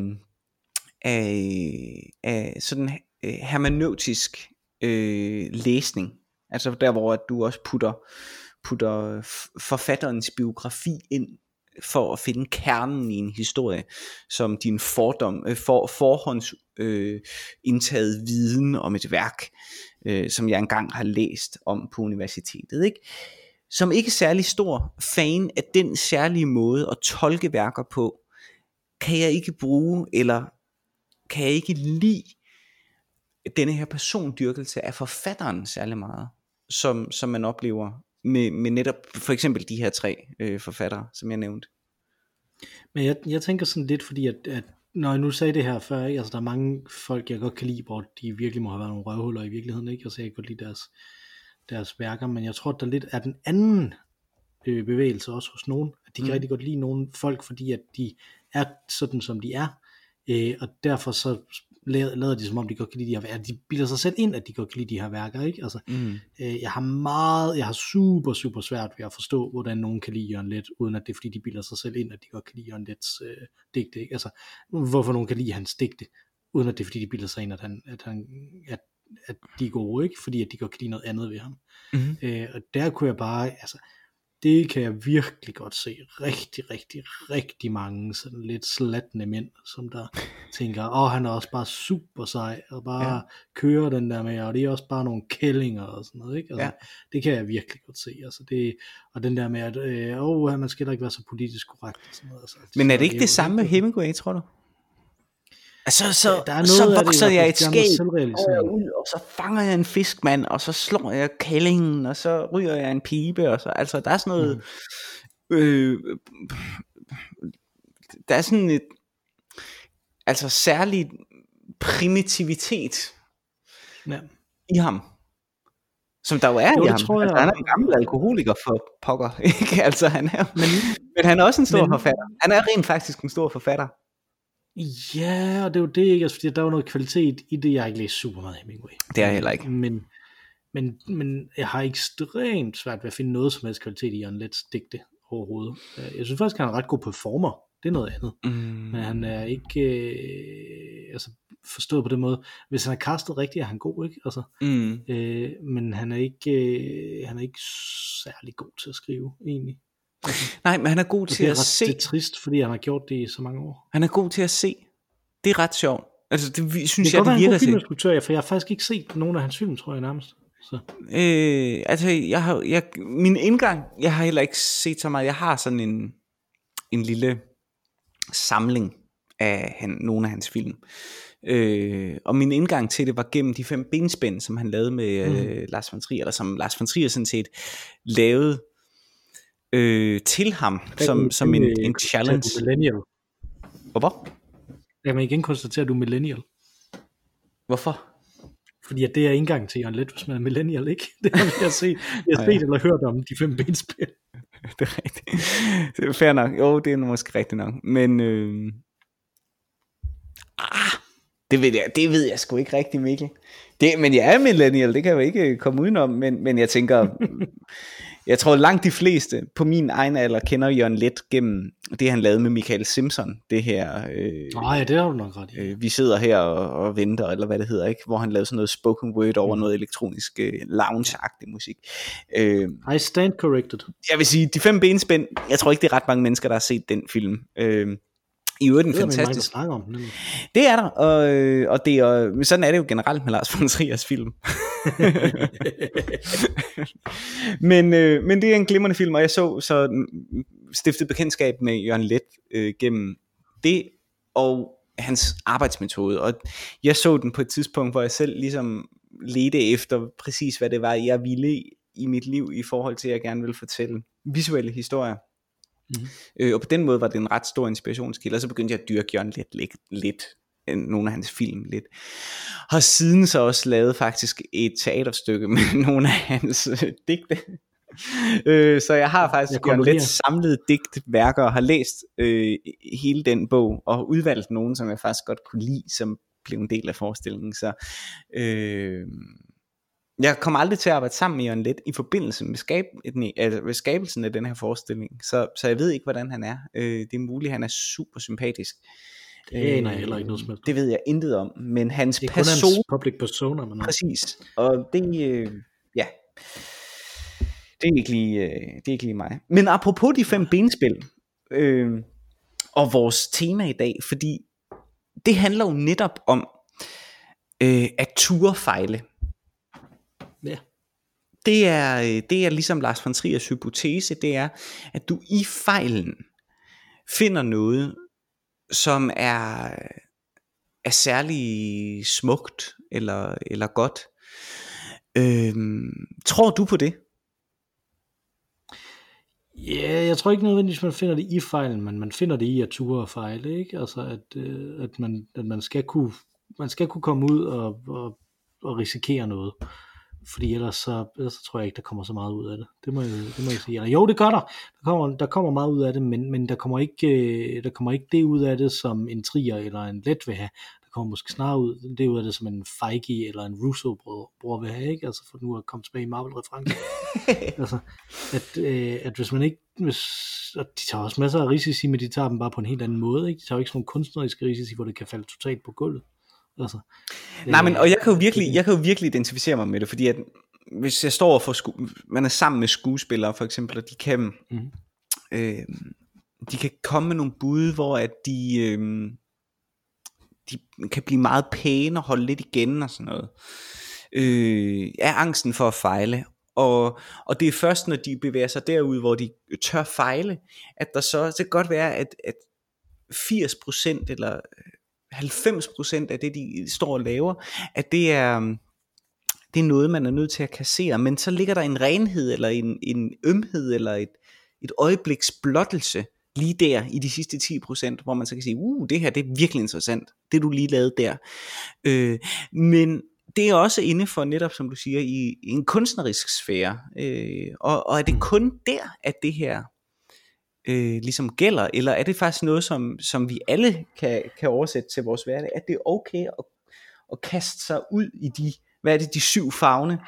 af, af sådan øh, hermeneutisk øh, læsning. Altså der, hvor at du også putter, putter forfatterens biografi ind for at finde kernen i en historie, som din fordom, øh, for, forhånds øh, indtaget viden om et værk, øh, som jeg engang har læst om på universitetet, ikke? som ikke er særlig stor fan af den særlige måde at tolke værker på, kan jeg ikke bruge, eller kan jeg ikke lide denne her persondyrkelse af forfatteren særlig meget, som, som man oplever med, med netop for eksempel de her tre øh, forfattere, som jeg nævnte. Men jeg, jeg tænker sådan lidt, fordi at, at når jeg nu sagde det her før, ikke? altså der er mange folk, jeg godt kan lide, hvor de virkelig må have været nogle røvhuller i virkeligheden, ikke? Altså jeg kan godt lide deres, deres værker, men jeg tror, der lidt er den anden øh, bevægelse også hos nogen, at de kan Mm. rigtig godt lide nogle folk, fordi at de er sådan, som de er, øh, og derfor så lader de som om, de godt kan lide de her værker. De bilder sig selv ind, at de godt kan lide de her værker, ikke? Altså, Mm. øh, jeg har meget, jeg har super, super svært ved at forstå, hvordan nogen kan lide Jørgen Let, uden at det er, fordi de bilder sig selv ind, at de godt kan lide Jørgen Lets øh, digte, ikke? Altså, hvorfor nogen kan lide hans digte, uden at det er, fordi de bilder sig ind, at, han, at, han, at, at de er gode, ikke? Fordi at de godt kan lide noget andet ved ham. Mm. Øh, og der kunne jeg bare, altså, det kan jeg virkelig godt se rigtig, rigtig, rigtig mange sådan lidt slatne mænd, som der [LAUGHS] tænker, åh, han er også bare super sej, og bare Ja. kører den der med, og det er også bare nogle kællinger og sådan noget, ikke? Altså, Ja. Det kan jeg virkelig godt se, altså det, og den der med, at øh, åh, man skal da ikke være så politisk korrekt og sådan noget. Altså, Men er det ikke det samme med Hemingway, tror du? Altså, så, Der er noget så det, vokser hvert jeg et det skæg og, ud, og så fanger jeg en fiskmand, og så slår jeg kællingen, og så ryger jeg en pibe, og så, altså, der er sådan noget, mm. øh, der er sådan et, altså særlig primitivitet Ja. i ham, som der jo er Jo, i det ham. tror jeg altså, han er en gammel alkoholiker for pokker, [LAUGHS] ikke? Altså, han er, Men, men han er også en stor Men- forfatter. Han er rent faktisk en stor forfatter. Ja, og det er jo det, ikke? Altså, fordi der er jo noget kvalitet i det, jeg har ikke læst super meget Hemingway. Det er jeg heller ikke. Men, men, men jeg har ekstremt svært ved at finde noget som helst kvalitet i Jørgen Lets digte overhovedet. Øh, Jeg synes faktisk, han er en ret god performer. Det er noget andet. Mm. Men han er ikke øh, altså forstået på den måde. Hvis han er castet rigtigt, er han god, ikke? Altså, Mm. øh, men han er ikke øh, han er ikke særlig god til at skrive, egentlig. Nej, men han er god til det er, at ret, se. det er trist, fordi han har gjort det i så mange år. Han er god til at se. Det er ret sjovt. Altså, det Det synes kan jeg, det er virker til. filminstruktør, for jeg har faktisk ikke set nogen af hans film, tror jeg nærmest. Så. Øh, altså, jeg har, jeg, min indgang, jeg har heller ikke set så meget. Jeg har sådan en, en lille samling af han, nogle af hans film. Øh, og min indgang til det var gennem de fem benspænd, som han lavede med mm. øh, Lars von Trier, eller som Lars von Trier sådan set lavede øh, til ham, som, som en, en challenge. Millennial. Hvorfor? Jeg kan igen konstatere, at du er millennial. Hvorfor? Fordi at det er indgang til Jørgen Let, hvis man er millennial, ikke? [LAUGHS] Det har jeg set, jeg har set eller hørt om de fem benspil. [LAUGHS] det er rigtigt. Det er fair nok. Jo, det er måske rigtigt nok. Men øh, ah, det, ved jeg, det ved jeg sgu ikke rigtigt, Mikkel. Det, men jeg er millennial, det kan jeg jo ikke komme udenom. Men, men jeg tænker, [LAUGHS] jeg tror langt de fleste på min egen alder kender Jørgen Let gennem det, han lavede med Michael Simpson. Det her... Øh, Nej, det har du nok ret i. øh, vi sidder her og, og venter, eller hvad det hedder, ikke? hvor han lavede sådan noget spoken word over noget elektronisk øh, lounge-agtig musik. Øh, I stand corrected. jeg vil sige, de fem benspænd, jeg tror ikke, det er ret mange mennesker, der har set den film. Øh, I øvrigt en er mange, fantastisk. snakker om den. Det er der, og, øh, og det er, men sådan er det jo generelt med Lars von Triers film. [LAUGHS] men, øh, men det er en glimrende film, og jeg så så stiftet bekendtskab med Jørgen Let øh, gennem det, og hans arbejdsmetode. Og jeg så den på et tidspunkt, hvor jeg selv ligesom ledte efter præcis, hvad det var, jeg ville i- i mit liv, i forhold til, at jeg gerne ville fortælle visuelle historier. Mhm. Øh, og på den måde var det en ret stor inspirationskilde, og så begyndte jeg at dyrke Jørgen lidt, lidt, lidt øh, nogle af hans film lidt. Har siden så også lavet faktisk et teaterstykke [LAUGHS] med nogle af hans øh, digte. Øh, så jeg har faktisk Jeg Jørgen. Lets samlede digtværker og har læst øh, hele den bog og udvalgt nogle, som jeg faktisk godt kunne lide, som blev en del af forestillingen. Så øh, jeg kommer aldrig til at arbejde sammen med Jørgen Let i forbindelse med, skab, altså med skabelsen af den her forestilling, så, så jeg ved ikke, hvordan han er. Øh, det er muligt, han er super sympatisk. Det aner jeg heller ikke noget som helst. Det ved jeg intet om, men hans Det er kun hans person... public persona, man. Præcis, og det, øh, ja, det er, ikke lige, øh, det er ikke lige mig. Men apropos de fem benspil, øh, og vores tema i dag, fordi det handler jo netop om øh, at ture fejle. Det er, øh, det er ligesom Lars von Triers hypotese, det er, at du i fejlen finder noget, som er, er særlig smukt eller, eller godt. Øhm, tror du på det? Ja, jeg tror ikke nødvendigvis, man finder det i fejlen, men man finder det i at ture og fejle, ikke? Altså, at, øh, at, man, at man, skal kunne, man skal kunne komme ud og, og, og risikere noget. Fordi ellers så, ellers så tror jeg ikke, der kommer så meget ud af det. Det må jeg, det må jeg sige. Eller, jo, det gør der. Der kommer, der kommer meget ud af det, men, men der, kommer ikke, øh, der kommer ikke det ud af det, som en trier eller en let vil have kommer måske snarere ud, det ud af det som en Feige eller en Russo-bror vil have, ikke? Altså for nu at komme tilbage i Marvel-reference. [LAUGHS] altså, at, øh, at hvis man ikke, hvis, og de tager også masser af risici, men de tager dem bare på en helt anden måde, ikke? De tager jo ikke sådan nogle kunstneriske risici, hvor det kan falde totalt på gulvet. Altså, Nej, men og jeg kan jo virkelig, jeg kan jo virkelig identificere mig med det, fordi at hvis jeg står for sku- man er sammen med skuespillere for eksempel, og de kan, mm. øh, de kan komme med nogle bud, hvor at de, øh, de kan blive meget pæne og holde lidt igen og sådan noget. Øh, er angsten for at fejle. Og, og det er først, når de bevæger sig derud, hvor de tør fejle, at der så, så kan godt være, at, at 80% eller 90% af det, de står og laver, at det er, det er noget, man er nødt til at kassere. Men så ligger der en renhed, eller en, en ømhed, eller et, et øjebliks blottelse, lige der i de sidste 10%, hvor man så kan sige, uh, det her det er virkelig interessant, det du lige lavede der. Øh, men det er også inden for netop, som du siger, i, i en kunstnerisk sfære. Øh, og, og er det mm. kun der, at det her øh, ligesom gælder, eller er det faktisk noget, som, som vi alle kan, kan oversætte til vores hverdag, at det er okay at, at kaste sig ud i de, hvad er det, de syv fagne,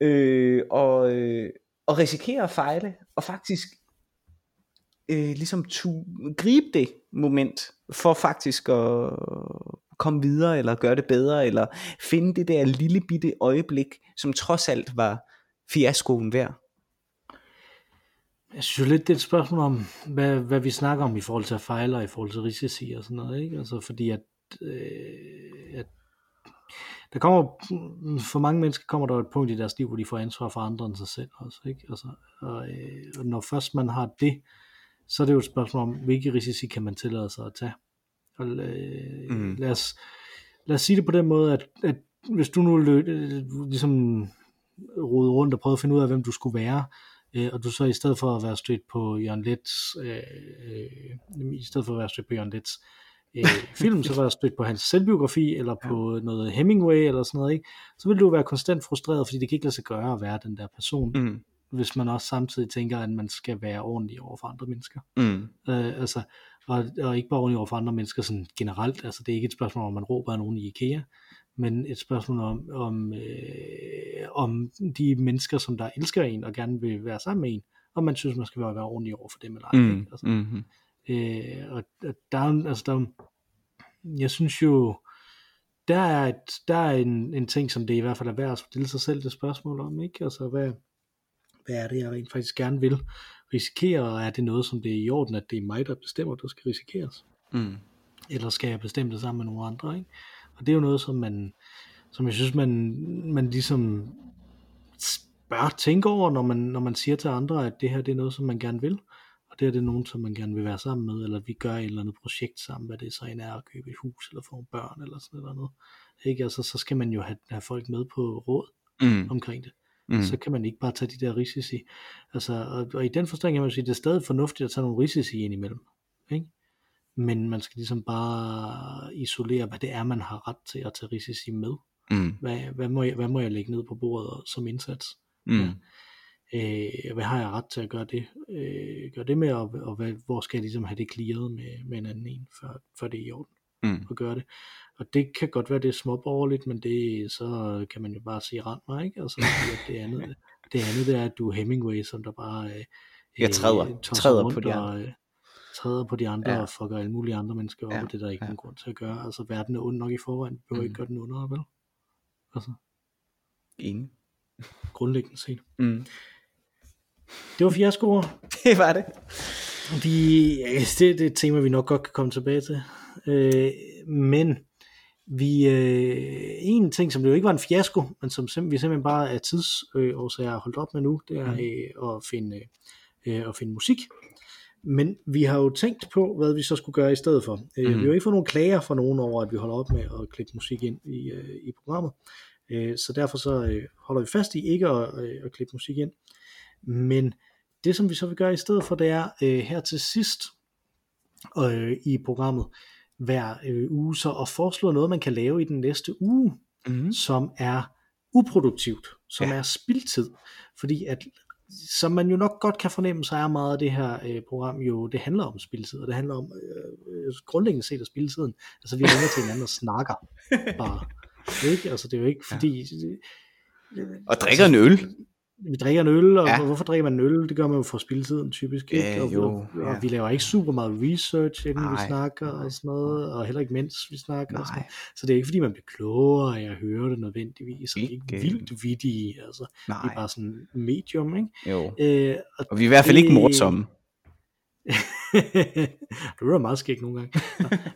øh, og, øh, og risikere at fejle, og faktisk øh, ligesom tu, gribe det moment, for faktisk at komme videre, eller gøre det bedre, eller finde det der lille bitte øjeblik, som trods alt var fiaskoen værd. Jeg synes lidt, det er et spørgsmål om, hvad, hvad vi snakker om i forhold til at fejle, og i forhold til risici og sådan noget, ikke? Altså fordi at, øh, at der kommer, for mange mennesker kommer der et punkt i deres liv, hvor de får ansvar for andre end sig selv også, ikke? Altså, og, øh, og når først man har det, så er det jo et spørgsmål om, hvilke risici kan man tillade sig at tage. Og, øh, mm. lad, os, lad os sige det på den måde, at, at hvis du nu løb, ligesom rode rundt og prøvede at finde ud af, hvem du skulle være, øh, og du så i stedet for at være stødt på Jørgen Lets, øh, øh, i stedet for at være stødt på Jørgen Lets øh, film, så var jeg stødt på hans selvbiografi, eller på ja. noget Hemingway, eller sådan noget, ikke? så vil du være konstant frustreret, fordi det kan ikke lade sig gøre at være den der person. Mm hvis man også samtidig tænker, at man skal være ordentlig over for andre mennesker. Mm. Øh, altså, og, og ikke bare ordentlig over for andre mennesker sådan generelt. Altså, det er ikke et spørgsmål om, man råber af nogen i IKEA, men et spørgsmål om, om, øh, om de mennesker, som der elsker en og gerne vil være sammen med en, og man synes, man skal være, være ordentlig over for dem eller ej. Mm. Altså, mm-hmm. øh, og der er, altså, der, jeg synes jo, der er, et, der er en, en ting, som det i hvert fald er værd at stille sig selv det spørgsmål om, ikke? Altså, hvad, hvad er det, jeg rent faktisk gerne vil risikere, og er det noget, som det er i orden, at det er mig, der bestemmer, der skal risikeres? Mm. Eller skal jeg bestemme det sammen med nogle andre? Ikke? Og det er jo noget, som man, som jeg synes, man, man ligesom bør tænke over, når man, når man siger til andre, at det her det er noget, som man gerne vil, og det er det nogen, som man gerne vil være sammen med, eller vi gør et eller andet projekt sammen, hvad det så end er at købe et hus, eller få børn, eller sådan noget. Ikke? Altså, så skal man jo have, have folk med på råd mm. omkring det mm. så kan man ikke bare tage de der risici. Altså, og, og i den forstand kan man sige, at det er stadig fornuftigt at tage nogle risici ind imellem. Ikke? Men man skal ligesom bare isolere, hvad det er, man har ret til at tage risici med. Mm. Hvad, hvad, må jeg, hvad må jeg lægge ned på bordet som indsats? Mm. Ja. Øh, hvad har jeg ret til at gøre det, øh, gøre det med, og, og hvad, hvor skal jeg ligesom have det clearet med, med en anden en, før, før det er i orden mm. at gøre det. Og det kan godt være, det er småborgerligt, men det, så kan man jo bare sige rand mig, ikke? Og så det andet, det andet det er, at du er Hemingway, som der bare øh, jeg træder, øh, træder på de andre. Og, træder på de andre ja. og fucker alle mulige andre mennesker op, ja. og det er der ikke ja. nogen grund til at gøre. Altså, verden er ond nok i forvejen, du behøver mm. ikke gøre den under, vel? Altså. Ingen. Grundlæggende set. Mm. Det var fiaskoer. [LAUGHS] Det var det. De, ja, det, det er et tema, vi nok godt kan komme tilbage til. Øh, men vi, øh, en ting, som det jo ikke var en fiasko, men som sim- vi simpelthen bare af tidsårsager har holdt op med nu, det er mm. øh, at, finde, øh, at finde musik. Men vi har jo tænkt på, hvad vi så skulle gøre i stedet for. Mm. Vi har jo ikke fået nogen klager fra nogen over, at vi holder op med at klippe musik ind i, øh, i programmet. Øh, så derfor så holder vi fast i ikke at, at klippe musik ind. Men det som vi så vil gøre i stedet for, det er her til sidst i programmet hver uge så at foreslå noget, man kan lave i den næste uge, Mm. som er uproduktivt, som ja. er spildtid. Fordi at, som man jo nok godt kan fornemme, så er meget af det her øh, program jo, det handler om spildtid, og det handler om øh, øh, grundlæggende set af spildtiden. Altså vi ringer til hinanden og snakker [LAUGHS] bare. Ikke? Altså det er jo ikke fordi... Og drikker en øl. Vi drikker en øl, og Ja. hvorfor drikker man en øl? Det gør man jo for spildtiden typisk. Ikke? Ja, og, jo, og, ja. og vi laver ikke super meget research, inden Nej, vi snakker nej, og sådan noget, og heller ikke mens vi snakker. Og sådan Nej. Så det er ikke fordi, man bliver klogere af at høre det nødvendigvis, og det er Ikke- ikke vildt vittige, altså. Det nej, er bare sådan medium, ikke? jo. Øh, og Og vi er i hvert fald ikke det- morsomme. [LAUGHS] du er meget skægt nogle gange.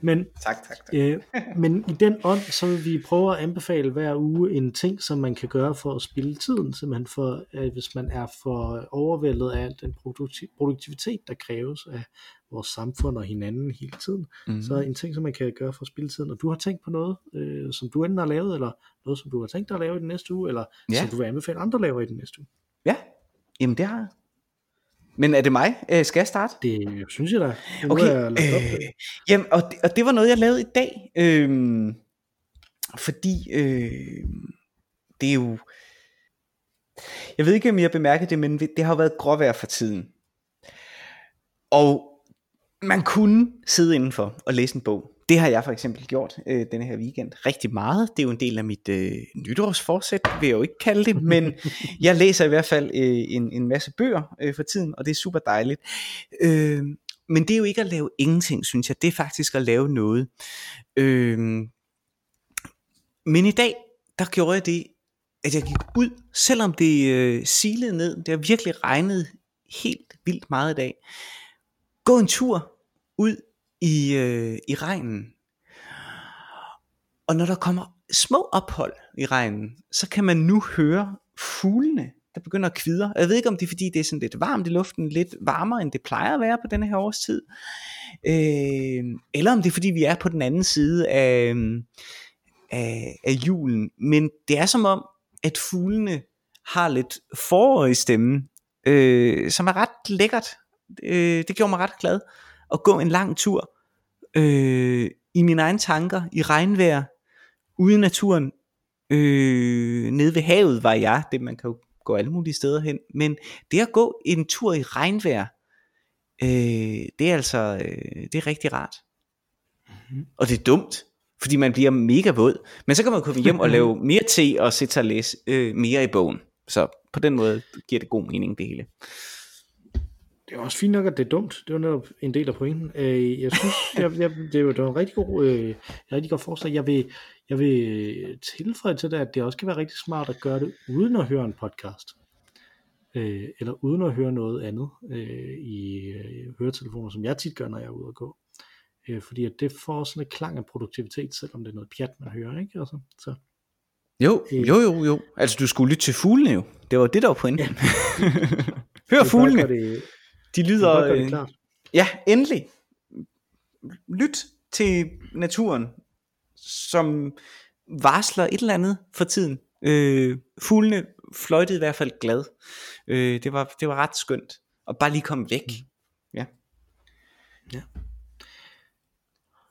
Men, [LAUGHS] Tak, tak, tak. øh, men i den ånd, så vil vi prøve at anbefale hver uge en ting, som man kan gøre for at spille tiden, simpelthen for, at hvis man er for overvældet af al den produkti- produktivitet, der kræves af vores samfund og hinanden hele tiden, Mm. så en ting, som man kan gøre for at spille tiden, og du har tænkt på noget, øh, som du enten har lavet, eller noget, som du har tænkt dig at lave i den næste uge, eller Ja. ja. som du vil anbefale andre laver i den næste uge. Ja, jamen det har jeg. Men er det mig? Øh, skal jeg starte? Det synes jeg da. Okay, jeg øh, jamen, og, det, og det var noget, jeg lavede i dag. Øhm, fordi øh, det er jo... Jeg ved ikke, om I har bemærket det, men det har jo været gråvejr for tiden. Og man kunne sidde indenfor og læse en bog. Det har jeg for eksempel gjort øh, denne her weekend rigtig meget. Det er jo en del af mit øh, nytårsforsæt, vil jeg jo ikke kalde det, men [LAUGHS] jeg læser i hvert fald øh, en, en masse bøger øh, for tiden, og det er super dejligt. Øh, men det er jo ikke at lave ingenting, synes jeg. Det er faktisk at lave noget. Øh, men i dag, der gjorde jeg det, at jeg gik ud, selvom det øh, silede ned. Det har virkelig regnet helt vildt meget i dag. Gå en tur ud i, øh, i regnen. Og når der kommer små ophold i regnen, så kan man nu høre fuglene, der begynder at kvider. Jeg ved ikke, om det er fordi, det er sådan lidt varmt i luften, lidt varmere, end det plejer at være på denne her årstid. Øh, eller om det er fordi, vi er på den anden side af, øh, af, af julen. Men det er som om, at fuglene har lidt forår i stemmen, øh, som er ret lækkert. Øh, det gjorde mig ret glad at gå en lang tur øh, i mine egne tanker, i regnvejr, ude i naturen. Øh, nede ved havet var jeg, det man kan jo gå alle mulige steder hen, men det at gå en tur i regnvejr, øh, det er altså, øh, det er rigtig rart. Mhm. Og det er dumt, fordi man bliver mega våd. Men så kan man komme hjem og lave [LAUGHS] mere te og sætte sig og læse øh, mere i bogen. Så på den måde giver det god mening det hele. Det er også fint nok, at det er dumt. Det var netop en del af pointen. Øh, Jeg synes, [LAUGHS] jeg, jeg, det jo det var en rigtig god, øh, rigtig godt forslag. Jeg vil, jeg vil tilføje til det, at det også kan være rigtig smart at gøre det uden at høre en podcast. Øh, eller uden at høre noget andet øh, i øh, høretelefoner, som jeg tit gør, når jeg er ude at gå. Øh, fordi at det får sådan et klang af produktivitet, selvom det er noget pjat, man hører. Ikke? Altså, så. Jo, Øh. jo, jo, jo. Altså du skulle lytte til fuglene jo. Det var det, der var pointen. Ja. [LAUGHS] Hør fuglene. det, De lyder... det øh, klart. Ja, endelig. Lyt til naturen, som varsler et eller andet for tiden. Øh, fuglene fløjtede i hvert fald glad. Øh, det, var, det var ret skønt. Og bare lige komme væk. Ja.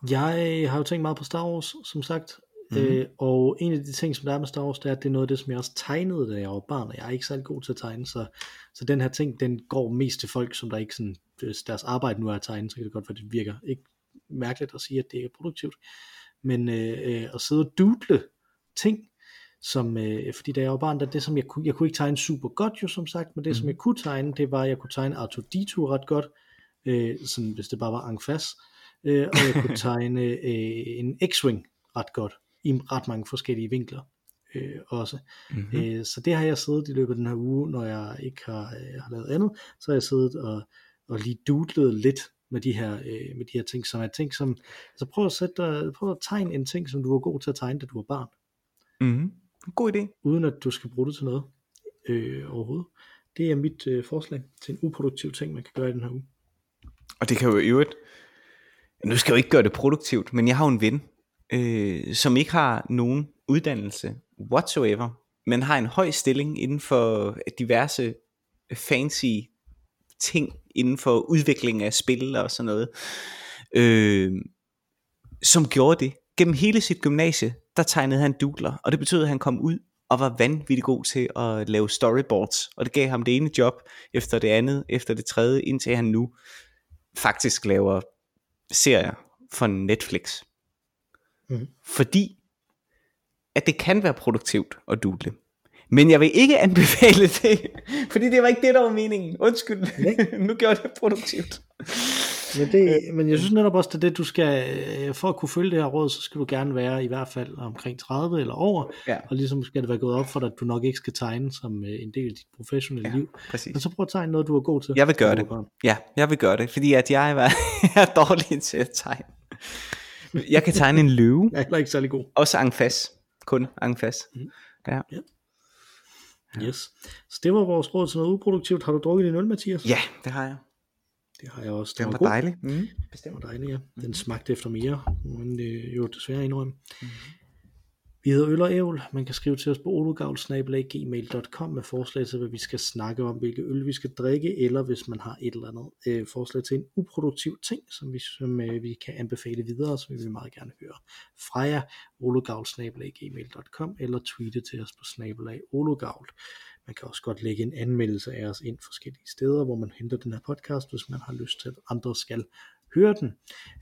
Jeg har jo tænkt meget på Star Wars, som sagt. Mhm. Mm-hmm. Øh, og en af de ting, som der er med Star Wars, det er, at det er noget af det, som jeg også tegnede, da jeg var barn, og jeg er ikke særlig god til at tegne, så, så den her ting, den går mest til folk, som der ikke sådan, deres arbejde nu er at tegne, så kan det godt være, det virker ikke mærkeligt at sige, at det ikke er produktivt. Men øh, øh, at sidde og doodle ting, som, øh, fordi da jeg var barn, der, det som jeg kunne, jeg kunne ikke tegne super godt jo som sagt, men det Mhm. som jeg kunne tegne, det var, at jeg kunne tegne R2-D2 ret godt, øh, sådan, hvis det bare var en fas, øh, og jeg kunne [LAUGHS] tegne øh, en X-Wing ret godt, i ret mange forskellige vinkler øh, også. Mm-hmm. Mm. Øh, så det har jeg siddet i løbet af den her uge, når jeg ikke har, øh, har lavet andet, så har jeg siddet og, og lige doodlet lidt med de her, øh, med de her ting, som er ting, som, altså prøv at, sætte dig, prøv at tegne en ting, som du var god til at tegne, da du var barn, Mm-hmm. God idé. uden at du skal bruge det til noget øh, overhovedet. Det er mit øh, forslag til en uproduktiv ting, man kan gøre i den her uge. Og det kan jo i øvrigt, nu skal jeg jo ikke gøre det produktivt, men jeg har jo en ven, øh, som ikke har nogen uddannelse whatsoever, men har en høj stilling inden for diverse fancy ting inden for udvikling af spil og sådan noget, øh, som gjorde det. Gennem hele sit gymnasie, der tegnede han doodler, og det betød, at han kom ud og var vanvittigt god til at lave storyboards, og det gav ham det ene job efter det andet, efter det tredje, indtil han nu faktisk laver serier for Netflix. Mm. Fordi at det kan være produktivt at doodle. Men jeg vil ikke anbefale [LAUGHS] det, fordi det var ikke det, der var meningen. Undskyld, [LAUGHS] nu gjorde det produktivt. [LAUGHS] Men, det, men jeg synes netop også, er det, du skal, øh, for at kunne følge det her råd, så skal du gerne være i hvert fald omkring 30 eller over, ja. og ligesom skal det være gået op for dig, at du nok ikke skal tegne som øh, en del af dit professionelle ja, liv. Præcis. Men så prøv at tegne noget, du er god til. Jeg vil gøre det. Ja, jeg vil gøre det, fordi at jeg er, er dårlig til at tegne. Jeg kan tegne en løve. Jeg er heller ikke særlig god. Også angfas. Kun angfas. Mm. Ja. ja. Yes. Så det var vores råd til noget uproduktivt. Har du drukket din øl, Mathias? Ja, det har jeg. Det har jeg også. Den, den var, var dejlig. Mm. Bestemt. Den var dejlig, ja. Den mm. smagte efter mere, men det er jo desværre indrømme. Mm. Vi hedder Øl og Ævl. Man kan skrive til os på olugavl.gmail.com med forslag til, hvad vi skal snakke om, hvilke øl vi skal drikke, eller hvis man har et eller andet øh, forslag til en uproduktiv ting, som vi, som, øh, vi kan anbefale videre, så vil vi meget gerne høre fra jer. olugavl.gmail.com eller tweete til os på snabelag olugavl. Man kan også godt lægge en anmeldelse af os ind forskellige steder, hvor man henter den her podcast, hvis man har lyst til, at andre skal høre den.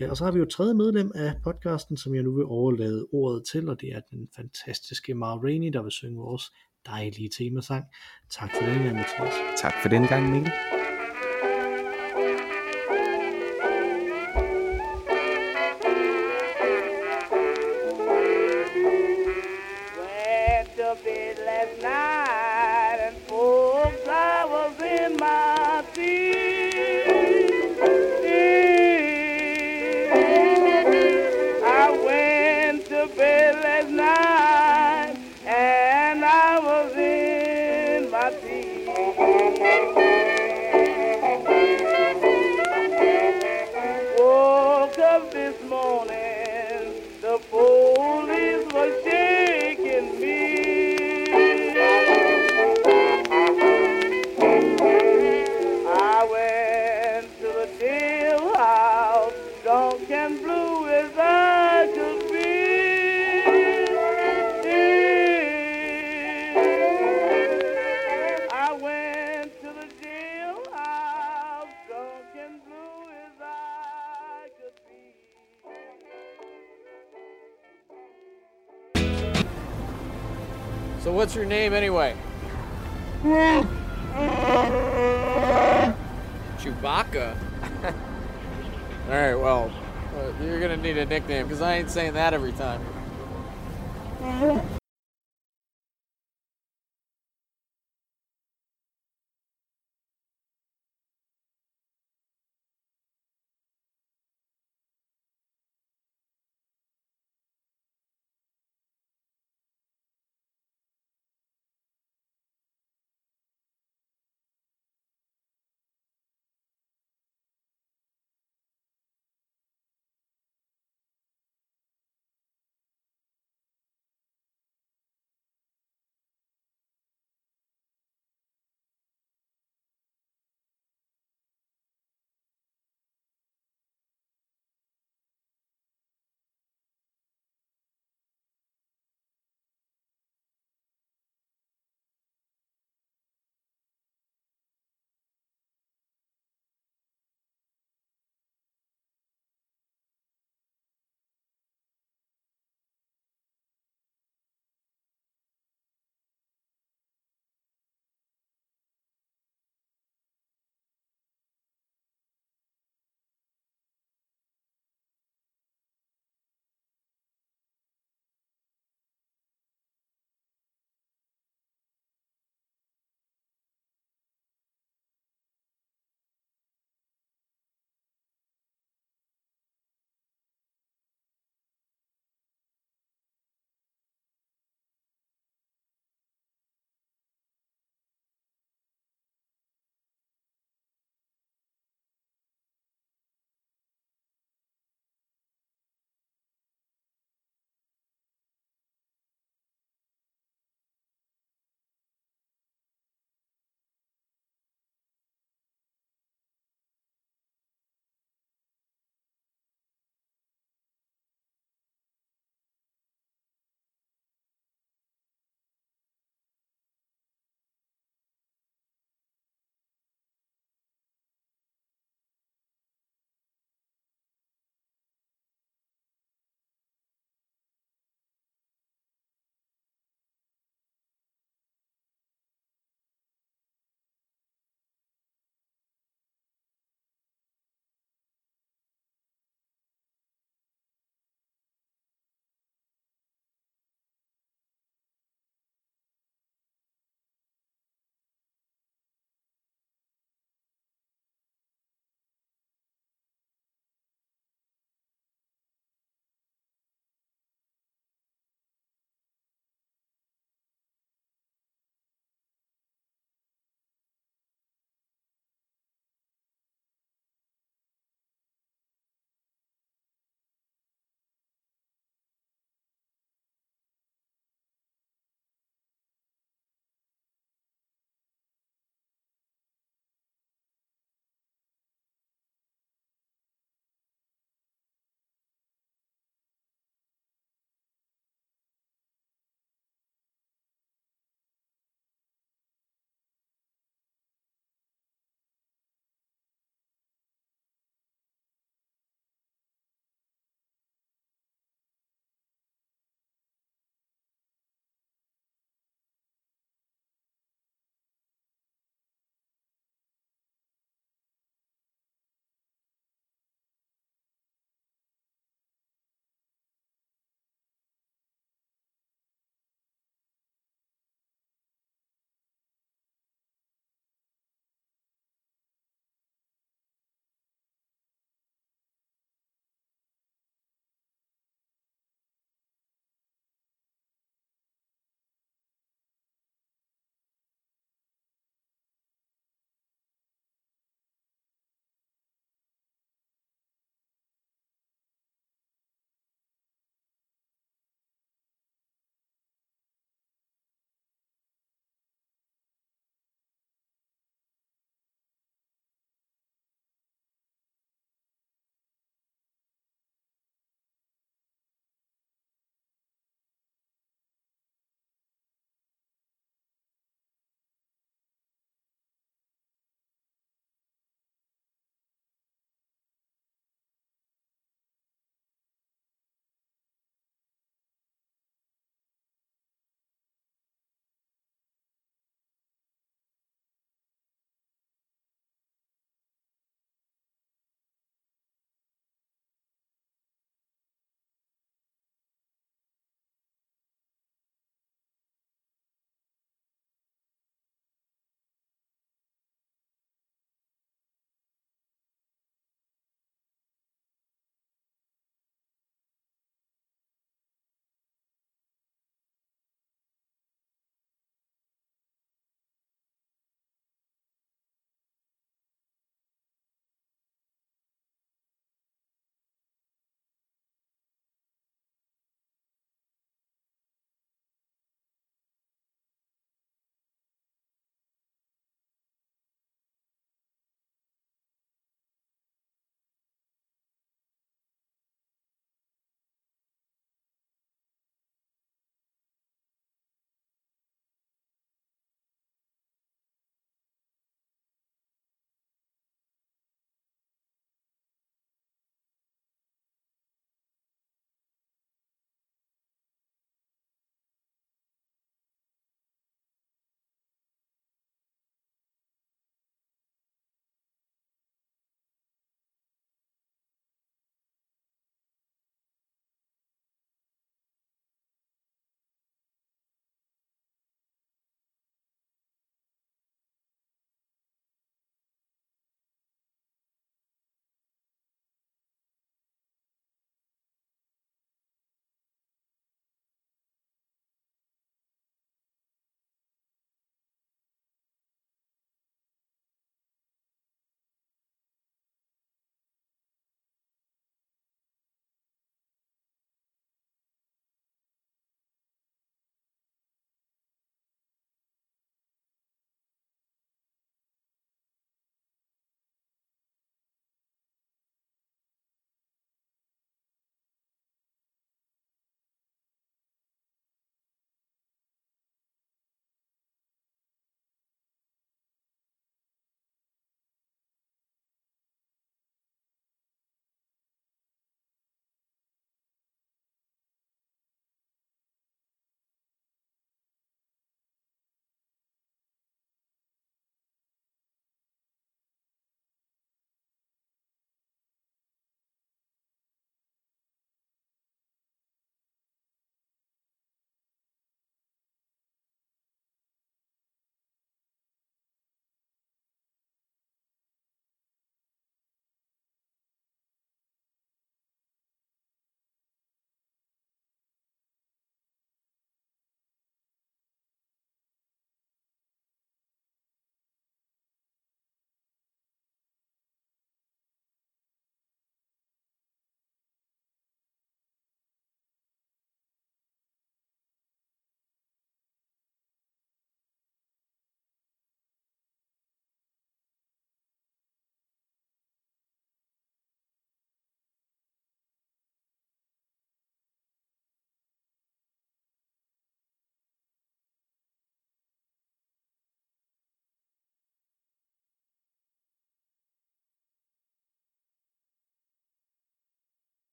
Øh, og så har vi jo tredje medlem af podcasten, som jeg nu vil overlade ordet til, og det er den fantastiske Mar Rainey, der vil synge vores dejlige temasang. Tak for den gang, Mathias. Tak for den gang, Mikkel. Saying that every time.